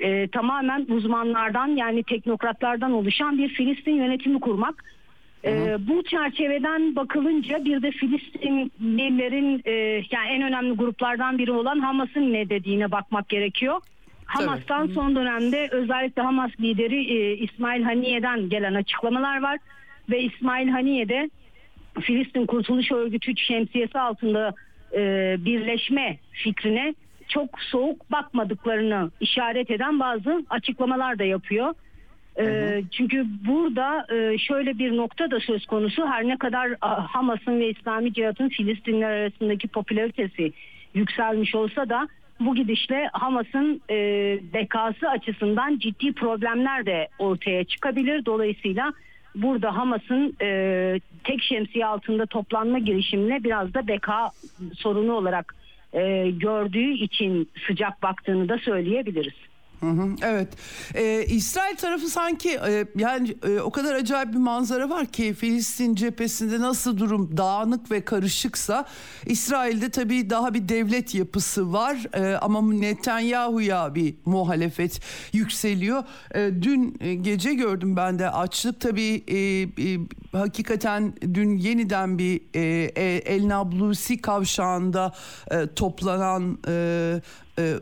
e, tamamen uzmanlardan yani teknokratlardan oluşan bir Filistin yönetimi kurmak. E, bu çerçeveden bakılınca bir de Filistinlilerin e, yani en önemli gruplardan biri olan Hamas'ın ne dediğine bakmak gerekiyor. Hamas'tan son dönemde özellikle Hamas lideri e, İsmail Haniye'den gelen açıklamalar var ve İsmail Haniye de Filistin Kurtuluş Örgütü şemsiyesi altında e, birleşme fikrine çok soğuk bakmadıklarını işaret eden bazı açıklamalar da yapıyor. E, çünkü burada e, şöyle bir nokta da söz konusu her ne kadar Hamas'ın ve İslami Cihat'ın Filistinler arasındaki popülaritesi yükselmiş olsa da bu gidişle Hamas'ın e, bekası açısından ciddi problemler de ortaya çıkabilir. Dolayısıyla burada Hamas'ın e, tek şemsiye altında toplanma girişimine biraz da beka sorunu olarak e, gördüğü için sıcak baktığını da söyleyebiliriz. Evet. Ee, İsrail tarafı sanki e, yani e, o kadar acayip bir manzara var ki Filistin cephesinde nasıl durum dağınık ve karışıksa İsrail'de tabii daha bir devlet yapısı var e, ama Netanyahu'ya bir muhalefet yükseliyor. E, dün e, gece gördüm ben de açlık tabii e, e, hakikaten dün yeniden bir e, e, El Nablusi kavşağında e, toplanan e, e,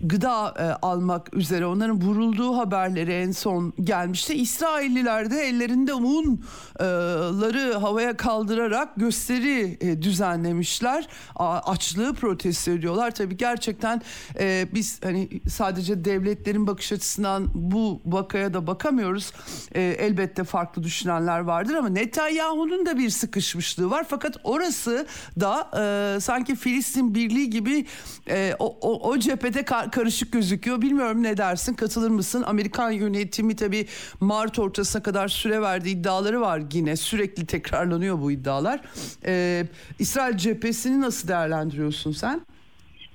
gıda e, almak üzere onların vurulduğu haberleri en son gelmişti. İsrailliler de ellerinde unları havaya kaldırarak gösteri e, düzenlemişler. A, açlığı protesto ediyorlar. Tabii gerçekten e, biz hani sadece devletlerin bakış açısından bu vakaya da bakamıyoruz. E, elbette farklı düşünenler vardır ama Netanyahu'nun da bir sıkışmışlığı var. Fakat orası da e, sanki Filistin Birliği gibi e, o, o, o cephede kar, karışık gözüküyor. Bilmiyorum ne dersin katılır mısın? Amerikan yönetimi tabii Mart ortasına kadar süre verdiği iddiaları var yine. Sürekli tekrarlanıyor bu iddialar. Ee, İsrail cephesini nasıl değerlendiriyorsun sen?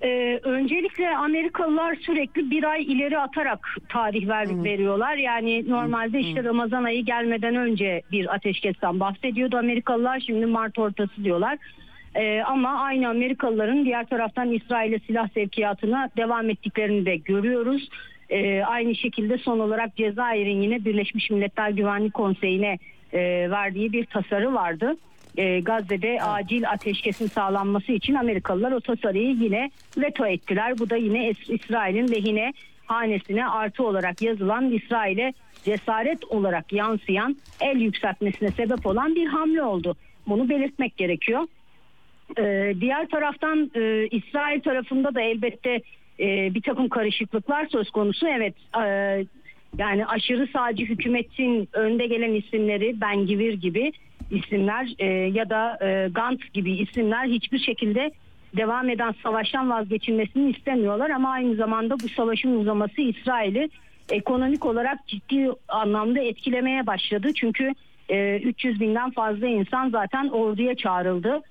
Ee, öncelikle Amerikalılar sürekli bir ay ileri atarak tarih ver, veriyorlar. Yani normalde işte Ramazan ayı gelmeden önce bir ateşkesten bahsediyordu Amerikalılar. Şimdi Mart ortası diyorlar. Ee, ama aynı Amerikalıların diğer taraftan İsrail'e silah sevkiyatına devam ettiklerini de görüyoruz. Ee, aynı şekilde son olarak Cezayir'in yine Birleşmiş Milletler Güvenlik Konseyi'ne e, verdiği bir tasarı vardı. E, Gazze'de acil ateşkesin sağlanması için Amerikalılar o tasarıyı yine veto ettiler. Bu da yine İs- İsrail'in lehine hanesine artı olarak yazılan İsrail'e cesaret olarak yansıyan el yükseltmesine sebep olan bir hamle oldu. Bunu belirtmek gerekiyor. Ee, diğer taraftan e, İsrail tarafında da elbette e, bir takım karışıklıklar söz konusu. Evet e, yani aşırı sağcı hükümetin önde gelen isimleri Ben Givir gibi isimler e, ya da e, Gantz gibi isimler hiçbir şekilde devam eden savaştan vazgeçilmesini istemiyorlar ama aynı zamanda bu savaşın uzaması İsrail'i ekonomik olarak ciddi anlamda etkilemeye başladı. Çünkü e, 300 binden fazla insan zaten orduya çağrıldı.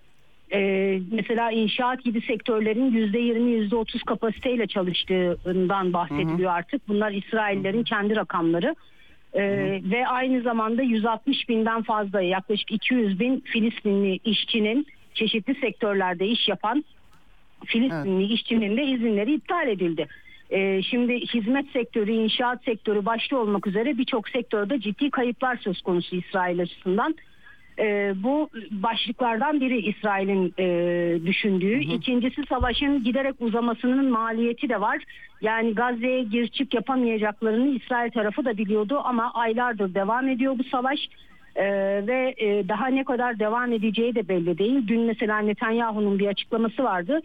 Ee, mesela inşaat gibi sektörlerin %20 %30 kapasiteyle çalıştığından bahsediliyor artık. Bunlar İsraillerin kendi rakamları. Ee, ve aynı zamanda 160 binden fazla yaklaşık 200 bin Filistinli işçinin çeşitli sektörlerde iş yapan Filistinli işçinin de izinleri iptal edildi. Ee, şimdi hizmet sektörü, inşaat sektörü başta olmak üzere birçok sektörde ciddi kayıplar söz konusu İsrail açısından. Ee, bu başlıklardan biri İsrail'in e, düşündüğü. İkincisi savaşın giderek uzamasının maliyeti de var. Yani Gazze'ye gir çık yapamayacaklarını İsrail tarafı da biliyordu ama aylardır devam ediyor bu savaş. Ee, ve e, daha ne kadar devam edeceği de belli değil. Dün mesela Netanyahu'nun bir açıklaması vardı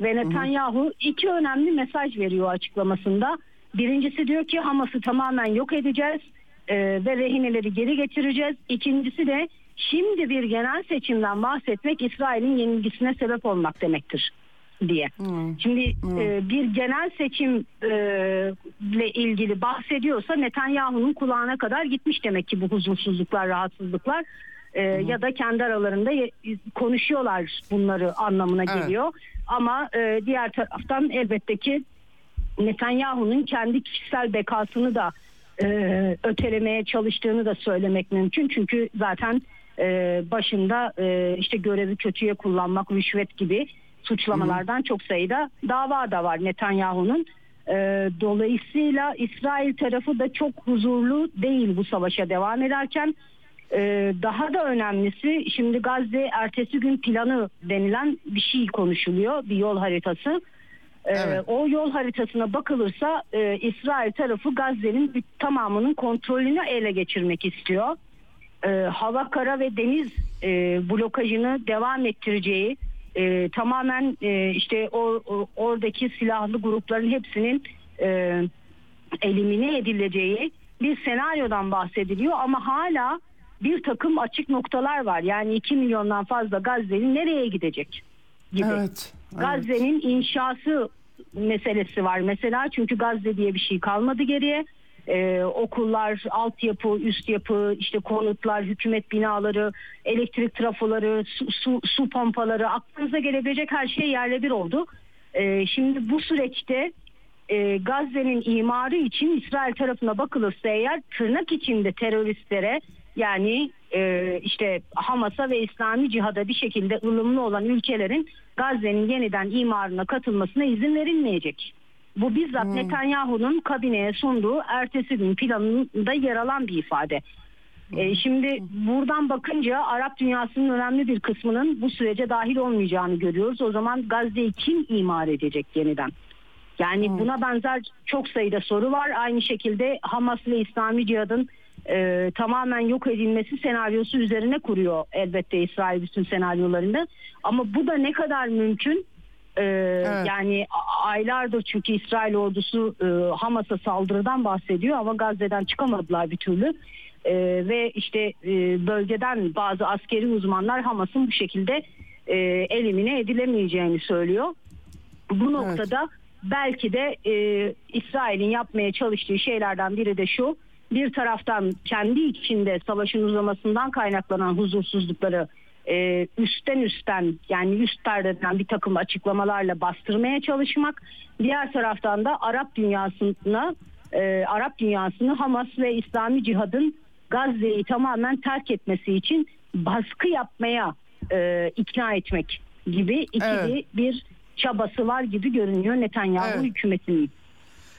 ve Netanyahu iki önemli mesaj veriyor açıklamasında. Birincisi diyor ki Hamas'ı tamamen yok edeceğiz e, ve rehineleri geri getireceğiz. İkincisi de şimdi bir genel seçimden bahsetmek İsrail'in yenilgisine sebep olmak demektir diye. Şimdi e, bir genel seçimle ilgili bahsediyorsa Netanyahu'nun kulağına kadar gitmiş demek ki bu huzursuzluklar, rahatsızlıklar. E, ya da kendi aralarında konuşuyorlar bunları anlamına Evet. geliyor. Ama e, diğer taraftan elbette ki Netanyahu'nun kendi kişisel bekasını da e, ötelemeye çalıştığını da söylemek mümkün. Çünkü zaten e, başında e, işte görevi kötüye kullanmak, rüşvet gibi suçlamalardan çok sayıda dava da var Netanyahu'nun. E, dolayısıyla İsrail tarafı da çok huzurlu değil bu savaşa devam ederken. E, daha da önemlisi şimdi Gazze ertesi gün planı denilen bir şey konuşuluyor. Bir yol haritası. Evet. o yol haritasına bakılırsa e, İsrail tarafı Gazze'nin tamamının kontrolünü ele geçirmek istiyor. E, hava, kara ve deniz e, blokajını devam ettireceği, e, tamamen e, işte o, o- oradaki silahlı grupların hepsinin e, elimine edileceği bir senaryodan bahsediliyor ama hala bir takım açık noktalar var. Yani 2 milyondan fazla Gazze'li nereye gidecek gibi. Evet. evet. Gazze'nin inşası meselesi var mesela çünkü Gazze diye bir şey kalmadı geriye. Ee, okullar, altyapı, üst yapı, işte konutlar, hükümet binaları, elektrik trafoları, su, su, su pompaları, aklınıza gelebilecek her şey yerle bir oldu. Ee, şimdi bu süreçte e, Gazze'nin imarı için İsrail tarafına bakılırsa eğer tırnak içinde teröristlere yani e, işte Hamas'a ve İslami cihada bir şekilde ılımlı olan ülkelerin Gazze'nin yeniden imarına katılmasına izin verilmeyecek. Bu bizzat Netanyahu'nun kabineye sunduğu ertesi gün planında yer alan bir ifade. E, şimdi buradan bakınca Arap dünyasının önemli bir kısmının bu sürece dahil olmayacağını görüyoruz. O zaman Gazze'yi kim imar edecek yeniden? Yani buna benzer çok sayıda soru var. Aynı şekilde Hamas ve İslami Cihad'ın e, tamamen yok edilmesi senaryosu üzerine kuruyor elbette İsrail bütün senaryolarında. Ama bu da ne kadar mümkün? E, Yani a- aylardır çünkü İsrail ordusu e, Hamas'a saldırıdan bahsediyor ama Gazze'den çıkamadılar bir türlü. E, ve işte e, bölgeden bazı askeri uzmanlar Hamas'ın bu şekilde e, elimine edilemeyeceğini söylüyor. Bu noktada belki de e, İsrail'in yapmaya çalıştığı şeylerden biri de şu. Bir taraftan kendi içinde savaşın uzamasından kaynaklanan huzursuzlukları e, üstten üstten yani üst perdeden bir takım açıklamalarla bastırmaya çalışmak. Diğer taraftan da Arap dünyasına e, Arap dünyasını Hamas ve İslami Cihad'ın Gazze'yi tamamen terk etmesi için baskı yapmaya e, ikna etmek gibi ikili Evet. bir çabası var gibi görünüyor Netanyahu Evet. hükümetinin.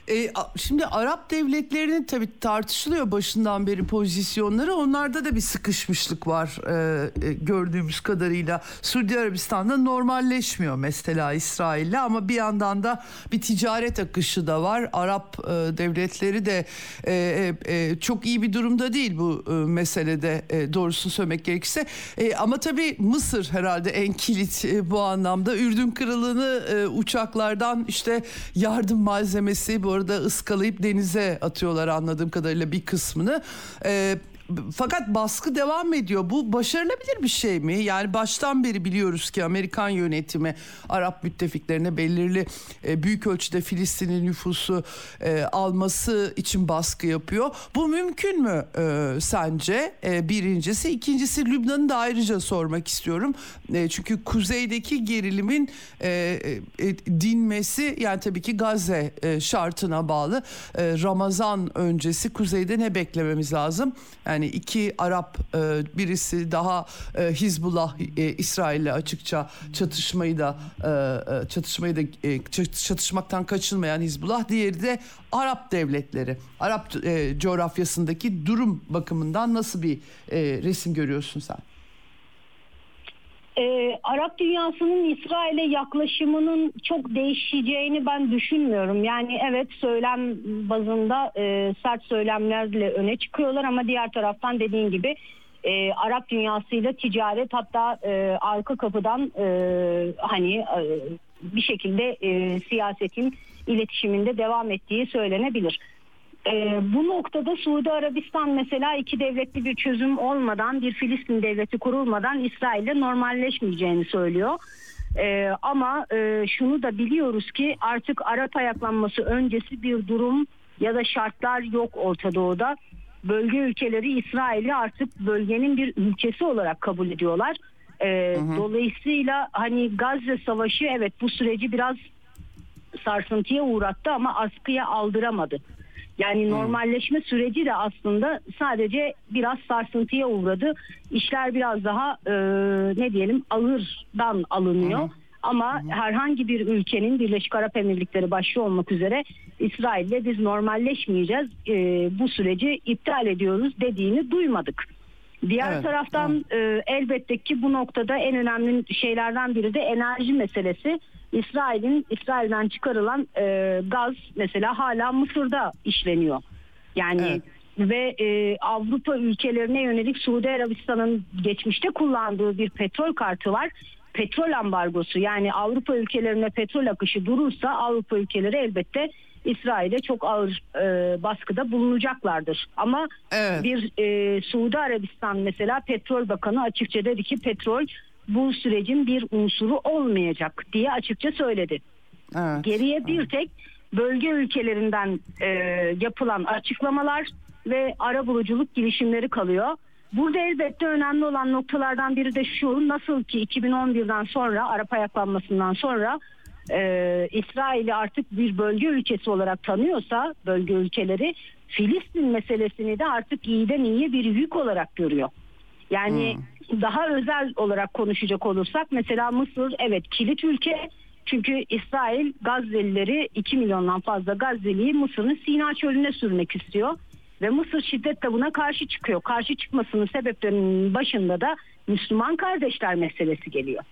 E, şimdi Arap devletlerinin tabii tartışılıyor başından beri pozisyonları. Onlarda da bir sıkışmışlık var e, e, gördüğümüz kadarıyla. Suudi Arabistan'da normalleşmiyor mesela İsrail'le ama bir yandan da bir ticaret akışı da var. Arap e, devletleri de e, e, e, çok iyi bir durumda değil bu e, meselede e, doğrusunu söylemek gerekirse. E, ama tabii Mısır herhalde en kilit e, bu anlamda. Ürdün kralını e, uçaklardan işte yardım malzemesi bu arada ıskalayıp denize atıyorlar anladığım kadarıyla bir kısmını. E, fakat baskı devam ediyor. Bu başarılabilir bir şey mi? Yani baştan beri biliyoruz ki Amerikan yönetimi Arap müttefiklerine belirli e, büyük ölçüde Filistin'in nüfusu e, alması için baskı yapıyor. Bu mümkün mü e, sence? E, birincisi. ikincisi Lübnan'ı da ayrıca sormak istiyorum. E, çünkü kuzeydeki gerilimin e, e, dinmesi yani tabii ki Gazze e, şartına bağlı. E, Ramazan öncesi kuzeyde ne beklememiz lazım? Yani iki Arap e, birisi daha e, Hizbullah e, İsrail'le açıkça çatışmayı da e, çatışmayı da çat- çatışmaktan kaçınmayan Hizbullah diğeri de Arap devletleri. Arap coğrafyasındaki durum bakımından nasıl bir resim görüyorsun sen? Ee, Arap dünyasının İsrail'e yaklaşımının çok değişeceğini ben düşünmüyorum. Yani evet söylem bazında e, sert söylemlerle öne çıkıyorlar ama diğer taraftan dediğin gibi e, Arap dünyasıyla ticaret hatta e, arka kapıdan e, hani e, bir şekilde e, siyasetin iletişiminde devam ettiği söylenebilir. Ee, bu noktada Suudi Arabistan mesela iki devletli bir çözüm olmadan bir Filistin devleti kurulmadan İsrail'le normalleşmeyeceğini söylüyor. Ee, ama e, şunu da biliyoruz ki artık Arap ayaklanması öncesi bir durum ya da şartlar yok Orta Doğu'da. Bölge ülkeleri İsrail'i artık bölgenin bir ülkesi olarak kabul ediyorlar. Ee, Dolayısıyla hani Gazze Savaşı evet bu süreci biraz sarsıntıya uğrattı ama askıya aldıramadı. Yani normalleşme süreci de aslında sadece biraz sarsıntıya uğradı. İşler biraz daha e, ne diyelim ağırdan alınıyor. Ama hı hı. herhangi bir ülkenin Birleşik Arap Emirlikleri başta olmak üzere İsrail'le biz normalleşmeyeceğiz. E, bu süreci iptal ediyoruz dediğini duymadık. Diğer evet, taraftan evet. E, elbette ki bu noktada en önemli şeylerden biri de enerji meselesi. İsrail'in İsrail'den çıkarılan e, gaz mesela hala Mısır'da işleniyor. Yani evet. ve e, Avrupa ülkelerine yönelik Suudi Arabistan'ın geçmişte kullandığı bir petrol kartı var. Petrol ambargosu yani Avrupa ülkelerine petrol akışı durursa Avrupa ülkeleri elbette İsrail'e çok ağır e, baskıda bulunacaklardır. Ama evet. bir e, Suudi Arabistan mesela petrol bakanı açıkça dedi ki petrol bu sürecin bir unsuru olmayacak diye açıkça söyledi. Evet. Geriye bir tek bölge ülkelerinden e, yapılan açıklamalar ve ara buluculuk girişimleri kalıyor. Burada elbette önemli olan noktalardan biri de şu nasıl ki 2011'den sonra Arap ayaklanmasından sonra e, İsrail'i artık bir bölge ülkesi olarak tanıyorsa bölge ülkeleri Filistin meselesini de artık iyiden iyiye bir yük olarak görüyor. Yani hmm. daha özel olarak konuşacak olursak mesela Mısır evet kilit ülke çünkü İsrail Gazze'lileri 2 milyondan fazla Gazze'liyi Mısır'ın Sina çölüne sürmek istiyor. Ve Mısır şiddetle buna karşı çıkıyor. Karşı çıkmasının sebeplerinin başında da Müslüman kardeşler meselesi geliyor.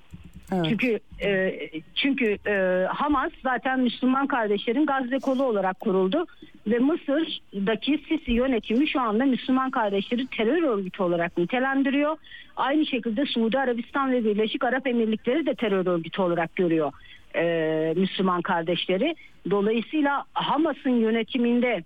Evet. Çünkü e, çünkü e, Hamas zaten Müslüman kardeşlerin Gazze kolu olarak kuruldu ve Mısır'daki Sisi yönetimi şu anda Müslüman kardeşleri terör örgütü olarak nitelendiriyor. Aynı şekilde Suudi Arabistan ve Birleşik Arap Emirlikleri de terör örgütü olarak görüyor e, Müslüman kardeşleri. Dolayısıyla Hamas'ın yönetiminde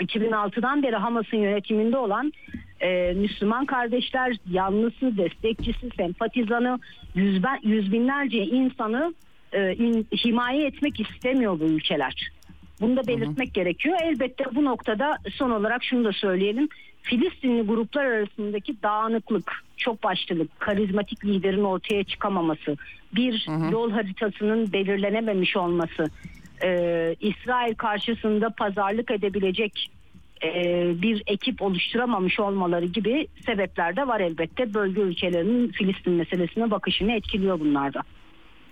2006'dan beri Hamas'ın yönetiminde olan e, Müslüman kardeşler yanlısı, destekçisi, sempatizanı, yüz, ben, yüz binlerce insanı e, in, himaye etmek istemiyor bu ülkeler. Bunu da belirtmek hı hı. gerekiyor. Elbette bu noktada son olarak şunu da söyleyelim. Filistinli gruplar arasındaki dağınıklık, çok başlılık, karizmatik liderin ortaya çıkamaması, bir hı hı. yol haritasının belirlenememiş olması, e, İsrail karşısında pazarlık edebilecek e, bir ekip oluşturamamış olmaları gibi sebepler de var elbette. Bölge ülkelerinin Filistin meselesine bakışını etkiliyor bunlarda.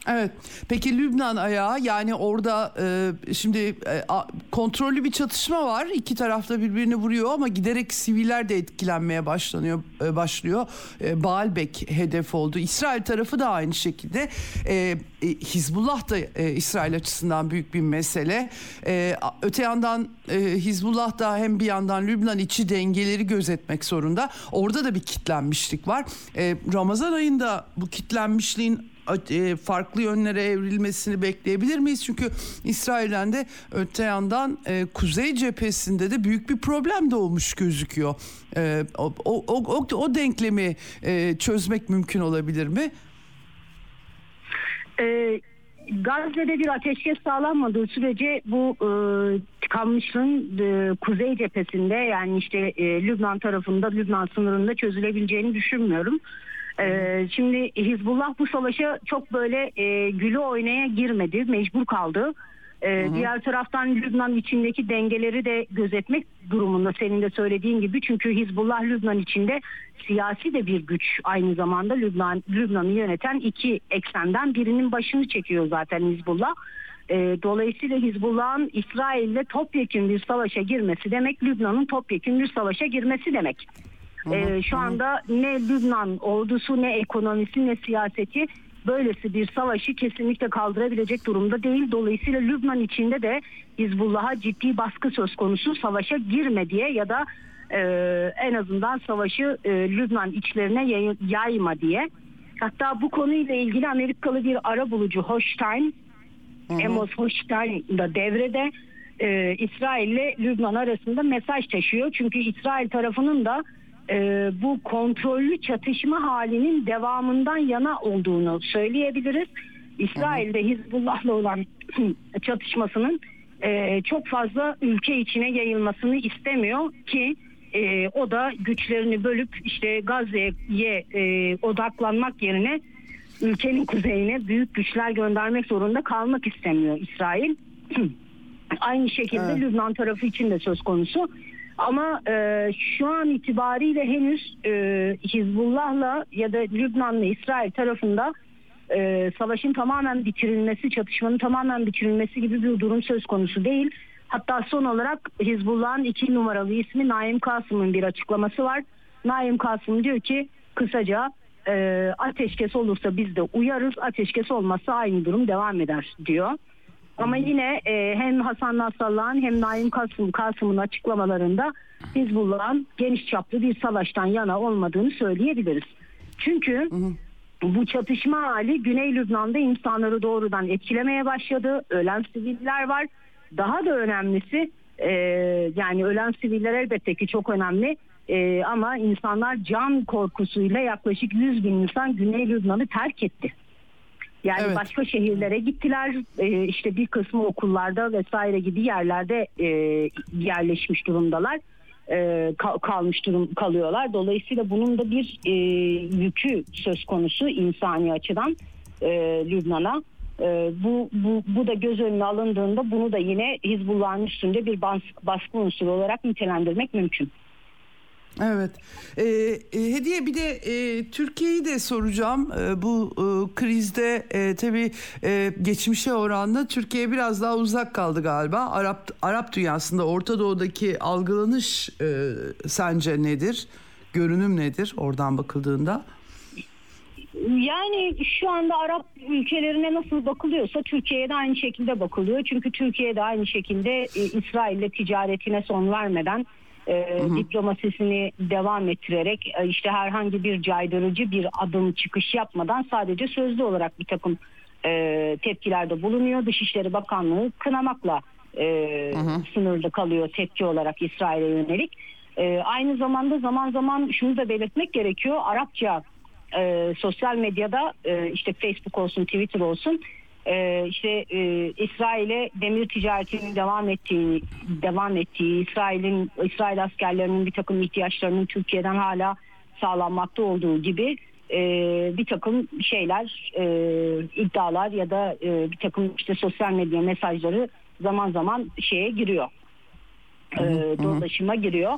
Evet. Peki Lübnan ayağı yani orada e, şimdi e, a, kontrollü bir çatışma var. İki tarafta birbirini vuruyor ama giderek siviller de etkilenmeye başlanıyor e, başlıyor. E, Baalbek hedef oldu. İsrail tarafı da aynı şekilde. E, e, Hizbullah da e, İsrail açısından büyük bir mesele. E, öte yandan e, Hizbullah da hem bir yandan Lübnan içi dengeleri gözetmek zorunda. Orada da bir kitlenmişlik var. E, Ramazan ayında bu kitlenmişliğin farklı yönlere evrilmesini bekleyebilir miyiz? Çünkü İsrail'den de öte yandan e, kuzey cephesinde de büyük bir problem doğmuş gözüküyor. E, o, o, o, o denklemi e, çözmek mümkün olabilir mi? E, Gazze'de bir ateşkes sağlanmadığı sürece bu e, tıkanmışlığın e, kuzey cephesinde yani işte e, Lübnan tarafında Lübnan sınırında çözülebileceğini düşünmüyorum. Ee, şimdi Hizbullah bu savaşa çok böyle e, gülü oynaya girmedi, mecbur kaldı. Ee, diğer taraftan Lübnan içindeki dengeleri de gözetmek durumunda senin de söylediğin gibi. Çünkü Hizbullah Lübnan içinde siyasi de bir güç aynı zamanda Lübnan Lübnan'ı yöneten iki eksenden birinin başını çekiyor zaten Hizbullah. Ee, dolayısıyla Hizbullah'ın İsrail'le topyekun bir savaşa girmesi demek Lübnan'ın topyekun bir savaşa girmesi demek. Ee, şu anda ne Lübnan ordusu ne ekonomisi ne siyaseti böylesi bir savaşı kesinlikle kaldırabilecek durumda değil. Dolayısıyla Lübnan içinde de Hizbullah'a ciddi baskı söz konusu savaşa girme diye ya da e, en azından savaşı e, Lübnan içlerine yay, yayma diye. Hatta bu konuyla ilgili Amerikalı bir ara bulucu Hochstein, Amos Hochstein da devrede e, İsrail ile Lübnan arasında mesaj taşıyor. Çünkü İsrail tarafının da e, bu kontrollü çatışma halinin devamından yana olduğunu söyleyebiliriz. İsrail'de Hizbullah'la olan [CLEARS THROAT] çatışmasının e, çok fazla ülke içine yayılmasını istemiyor ki e, o da güçlerini bölüp işte Gazze'ye e, odaklanmak yerine ülkenin kuzeyine büyük güçler göndermek zorunda kalmak istemiyor İsrail. [CLEARS THROAT] Aynı şekilde evet. Lübnan tarafı için de söz konusu. Ama e, şu an itibariyle henüz e, Hizbullah'la ya da Lübnan'la İsrail tarafında e, savaşın tamamen bitirilmesi, çatışmanın tamamen bitirilmesi gibi bir durum söz konusu değil. Hatta son olarak Hizbullah'ın iki numaralı ismi Naim Kasım'ın bir açıklaması var. Naim Kasım diyor ki kısaca e, ateşkes olursa biz de uyarız, ateşkes olmazsa aynı durum devam eder diyor. Ama yine e, hem Hasan Nasrallah'ın hem Naim Kasım, Kasım'ın açıklamalarında Hizbullah'ın geniş çaplı bir savaştan yana olmadığını söyleyebiliriz. Çünkü bu çatışma hali Güney Lübnan'da insanları doğrudan etkilemeye başladı. Ölen siviller var. Daha da önemlisi e, yani ölen siviller elbette ki çok önemli. E, ama insanlar can korkusuyla yaklaşık 100 bin insan Güney Lübnan'ı terk etti. Yani Evet. başka şehirlere gittiler. E, işte bir kısmı okullarda vesaire gibi yerlerde e, yerleşmiş durumdalar. E, kal- kalmış durum kalıyorlar. Dolayısıyla bunun da bir e, yükü söz konusu insani açıdan e, Lübnan'a. E, bu, bu, bu da göz önüne alındığında bunu da yine Hizbullah'ın üstünde bir bas- baskı unsuru olarak nitelendirmek mümkün. Evet. Ee, e, Hediye bir de e, Türkiye'yi de soracağım. E, bu e, krizde e, tabii e, geçmişe oranla Türkiye biraz daha uzak kaldı galiba. Arap Arap dünyasında Orta Doğu'daki algılanış e, sence nedir? Görünüm nedir oradan bakıldığında? Yani şu anda Arap ülkelerine nasıl bakılıyorsa Türkiye'ye de aynı şekilde bakılıyor. Çünkü Türkiye de aynı şekilde e, İsrail'le ticaretine son vermeden e, diplomasisini devam ettirerek e, işte herhangi bir caydırıcı bir adım çıkış yapmadan sadece sözlü olarak bir takım e, tepkilerde bulunuyor. Dışişleri Bakanlığı kınamakla e, sınırlı kalıyor tepki olarak İsrail'e yönelik. E, aynı zamanda zaman zaman şunu da belirtmek gerekiyor. Arapça e, sosyal medyada e, işte Facebook olsun Twitter olsun e, işte e, İsrail'e demir ticaretinin devam ettiği devam ettiği İsrail'in İsrail askerlerinin bir takım ihtiyaçlarının Türkiye'den hala sağlanmakta olduğu gibi e, bir takım şeyler e, iddialar ya da e, bir takım işte sosyal medya mesajları zaman zaman şeye giriyor e, dolaşıma giriyor.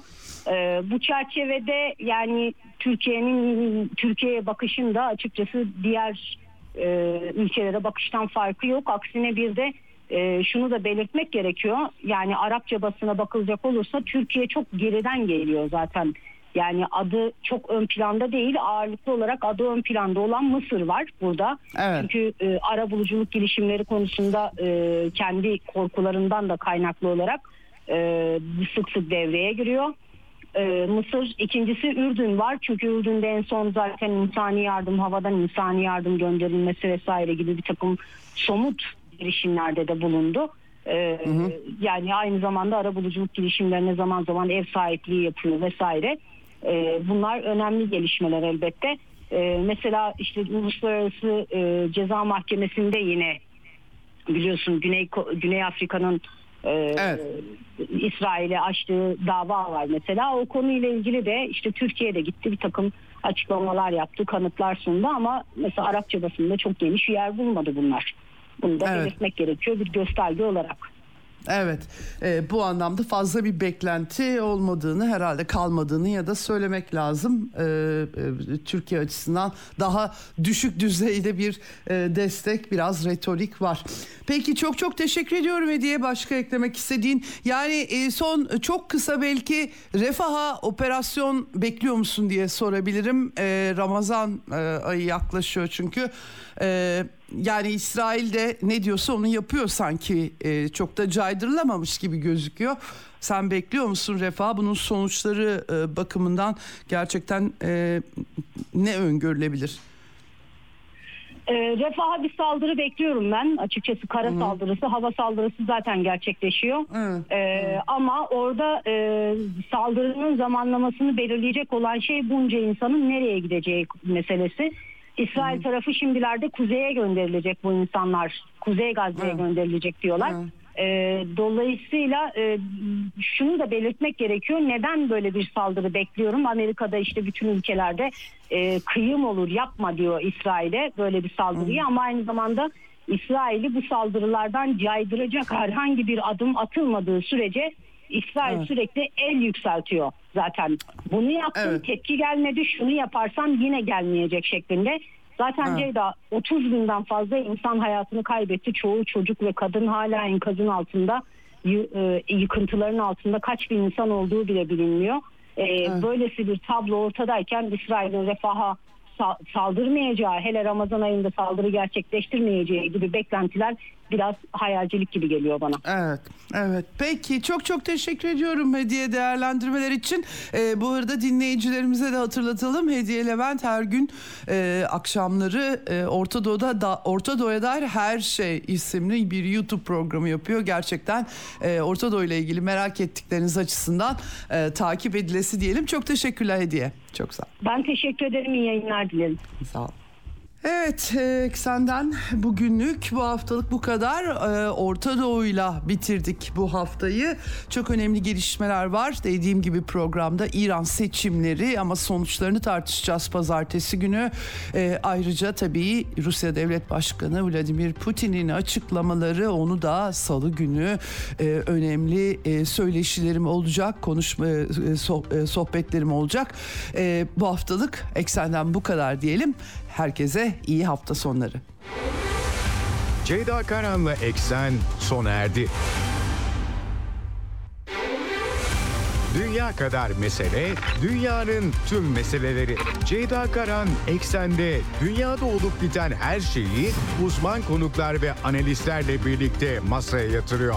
E, bu çerçevede yani Türkiye'nin Türkiye'ye bakışında açıkçası diğer e, ülkelere bakıştan farkı yok. Aksine bir de e, şunu da belirtmek gerekiyor. Yani Arapça basına bakılacak olursa Türkiye çok geriden geliyor zaten. Yani adı çok ön planda değil ağırlıklı olarak adı ön planda olan Mısır var burada. Evet. Çünkü e, ara buluculuk girişimleri konusunda e, kendi korkularından da kaynaklı olarak e, sık sık devreye giriyor. E, Mısır ikincisi Ürdün var çünkü Ürdün'de en son zaten insani yardım havadan insani yardım gönderilmesi vesaire gibi bir takım somut girişimlerde de bulundu. E, Yani aynı zamanda arabuluculuk girişimlerine zaman zaman ev sahipliği yapıyor vesaire. E, bunlar önemli gelişmeler elbette. E, mesela işte Uluslararası e, Ceza Mahkemesi'nde yine biliyorsun Güney Güney Afrika'nın e, Evet. İsrail'e açtığı dava var mesela. O konuyla ilgili de işte Türkiye'de gitti bir takım açıklamalar yaptı, kanıtlar sundu ama mesela Arapça basında çok geniş yer bulmadı bunlar. Bunu da Evet. belirtmek gerekiyor bir gösterge olarak. Evet, e, bu anlamda fazla bir beklenti olmadığını herhalde kalmadığını ya da söylemek lazım. E, e, Türkiye açısından daha düşük düzeyde bir e, destek, biraz retorik var. Peki çok çok teşekkür ediyorum Hediye. Başka eklemek istediğin yani e, son çok kısa belki refaha operasyon bekliyor musun diye sorabilirim. E, Ramazan e, ayı yaklaşıyor çünkü. E, yani İsrail de ne diyorsa onu yapıyor sanki e, çok da caydırılamamış gibi gözüküyor. Sen bekliyor musun Refah? Bunun sonuçları e, bakımından gerçekten e, ne öngörülebilir? E, refaha bir saldırı bekliyorum ben. Açıkçası kara saldırısı, hava saldırısı zaten gerçekleşiyor. Evet. E, ama orada e, saldırının zamanlamasını belirleyecek olan şey bunca insanın nereye gideceği meselesi. İsrail tarafı şimdilerde kuzeye gönderilecek bu insanlar. Kuzey Gazze'ye Evet. gönderilecek diyorlar. Evet. E, dolayısıyla e, şunu da belirtmek gerekiyor. Neden böyle bir saldırı bekliyorum? Amerika'da işte bütün ülkelerde e, kıyım olur yapma diyor İsrail'e böyle bir saldırıyı ama aynı zamanda İsrail'i bu saldırılardan caydıracak [LAUGHS] herhangi bir adım atılmadığı sürece İsrail Evet. sürekli el yükseltiyor zaten. Bunu yaptım Evet. tepki gelmedi şunu yaparsam yine gelmeyecek şeklinde. Zaten Ha. Ceyda 30 binden fazla insan hayatını kaybetti. Çoğu çocuk ve kadın hala enkazın altında e, yıkıntıların altında kaç bin insan olduğu bile bilinmiyor. E, Böylesi bir tablo ortadayken İsrail'in refaha sa- saldırmayacağı, hele Ramazan ayında saldırı gerçekleştirmeyeceği gibi beklentiler biraz hayalcilik gibi geliyor bana. Evet, evet. Peki çok çok teşekkür ediyorum hediye değerlendirmeler için. Ee, bu arada dinleyicilerimize de hatırlatalım. Hediye Levent her gün e, akşamları e, Orta Doğu'da da, Orta Doğu'ya dair her şey isimli bir YouTube programı yapıyor. Gerçekten e, Orta Doğu ile ilgili merak ettikleriniz açısından e, takip edilesi diyelim. Çok teşekkürler hediye. Çok sağ ol. Ben teşekkür ederim. İyi yayınlar dilerim. Sağ ol. Evet, e, senden bugünlük bu haftalık bu kadar. E, Orta Doğu'yla bitirdik bu haftayı. Çok önemli gelişmeler var. Dediğim gibi programda İran seçimleri ama sonuçlarını tartışacağız pazartesi günü. E, ayrıca tabii Rusya Devlet Başkanı Vladimir Putin'in açıklamaları onu da salı günü e, önemli söyleşilerim olacak, konuşma so- sohbetlerim olacak. Bu haftalık eksenden bu kadar diyelim. Herkese iyi hafta sonları. Ceyda Karan'la Eksen sona erdi. Dünya kadar mesele, dünyanın tüm meseleleri. Ceyda Karan Eksen'de dünyada olup biten her şeyi uzman konuklar ve analistlerle birlikte masaya yatırıyor.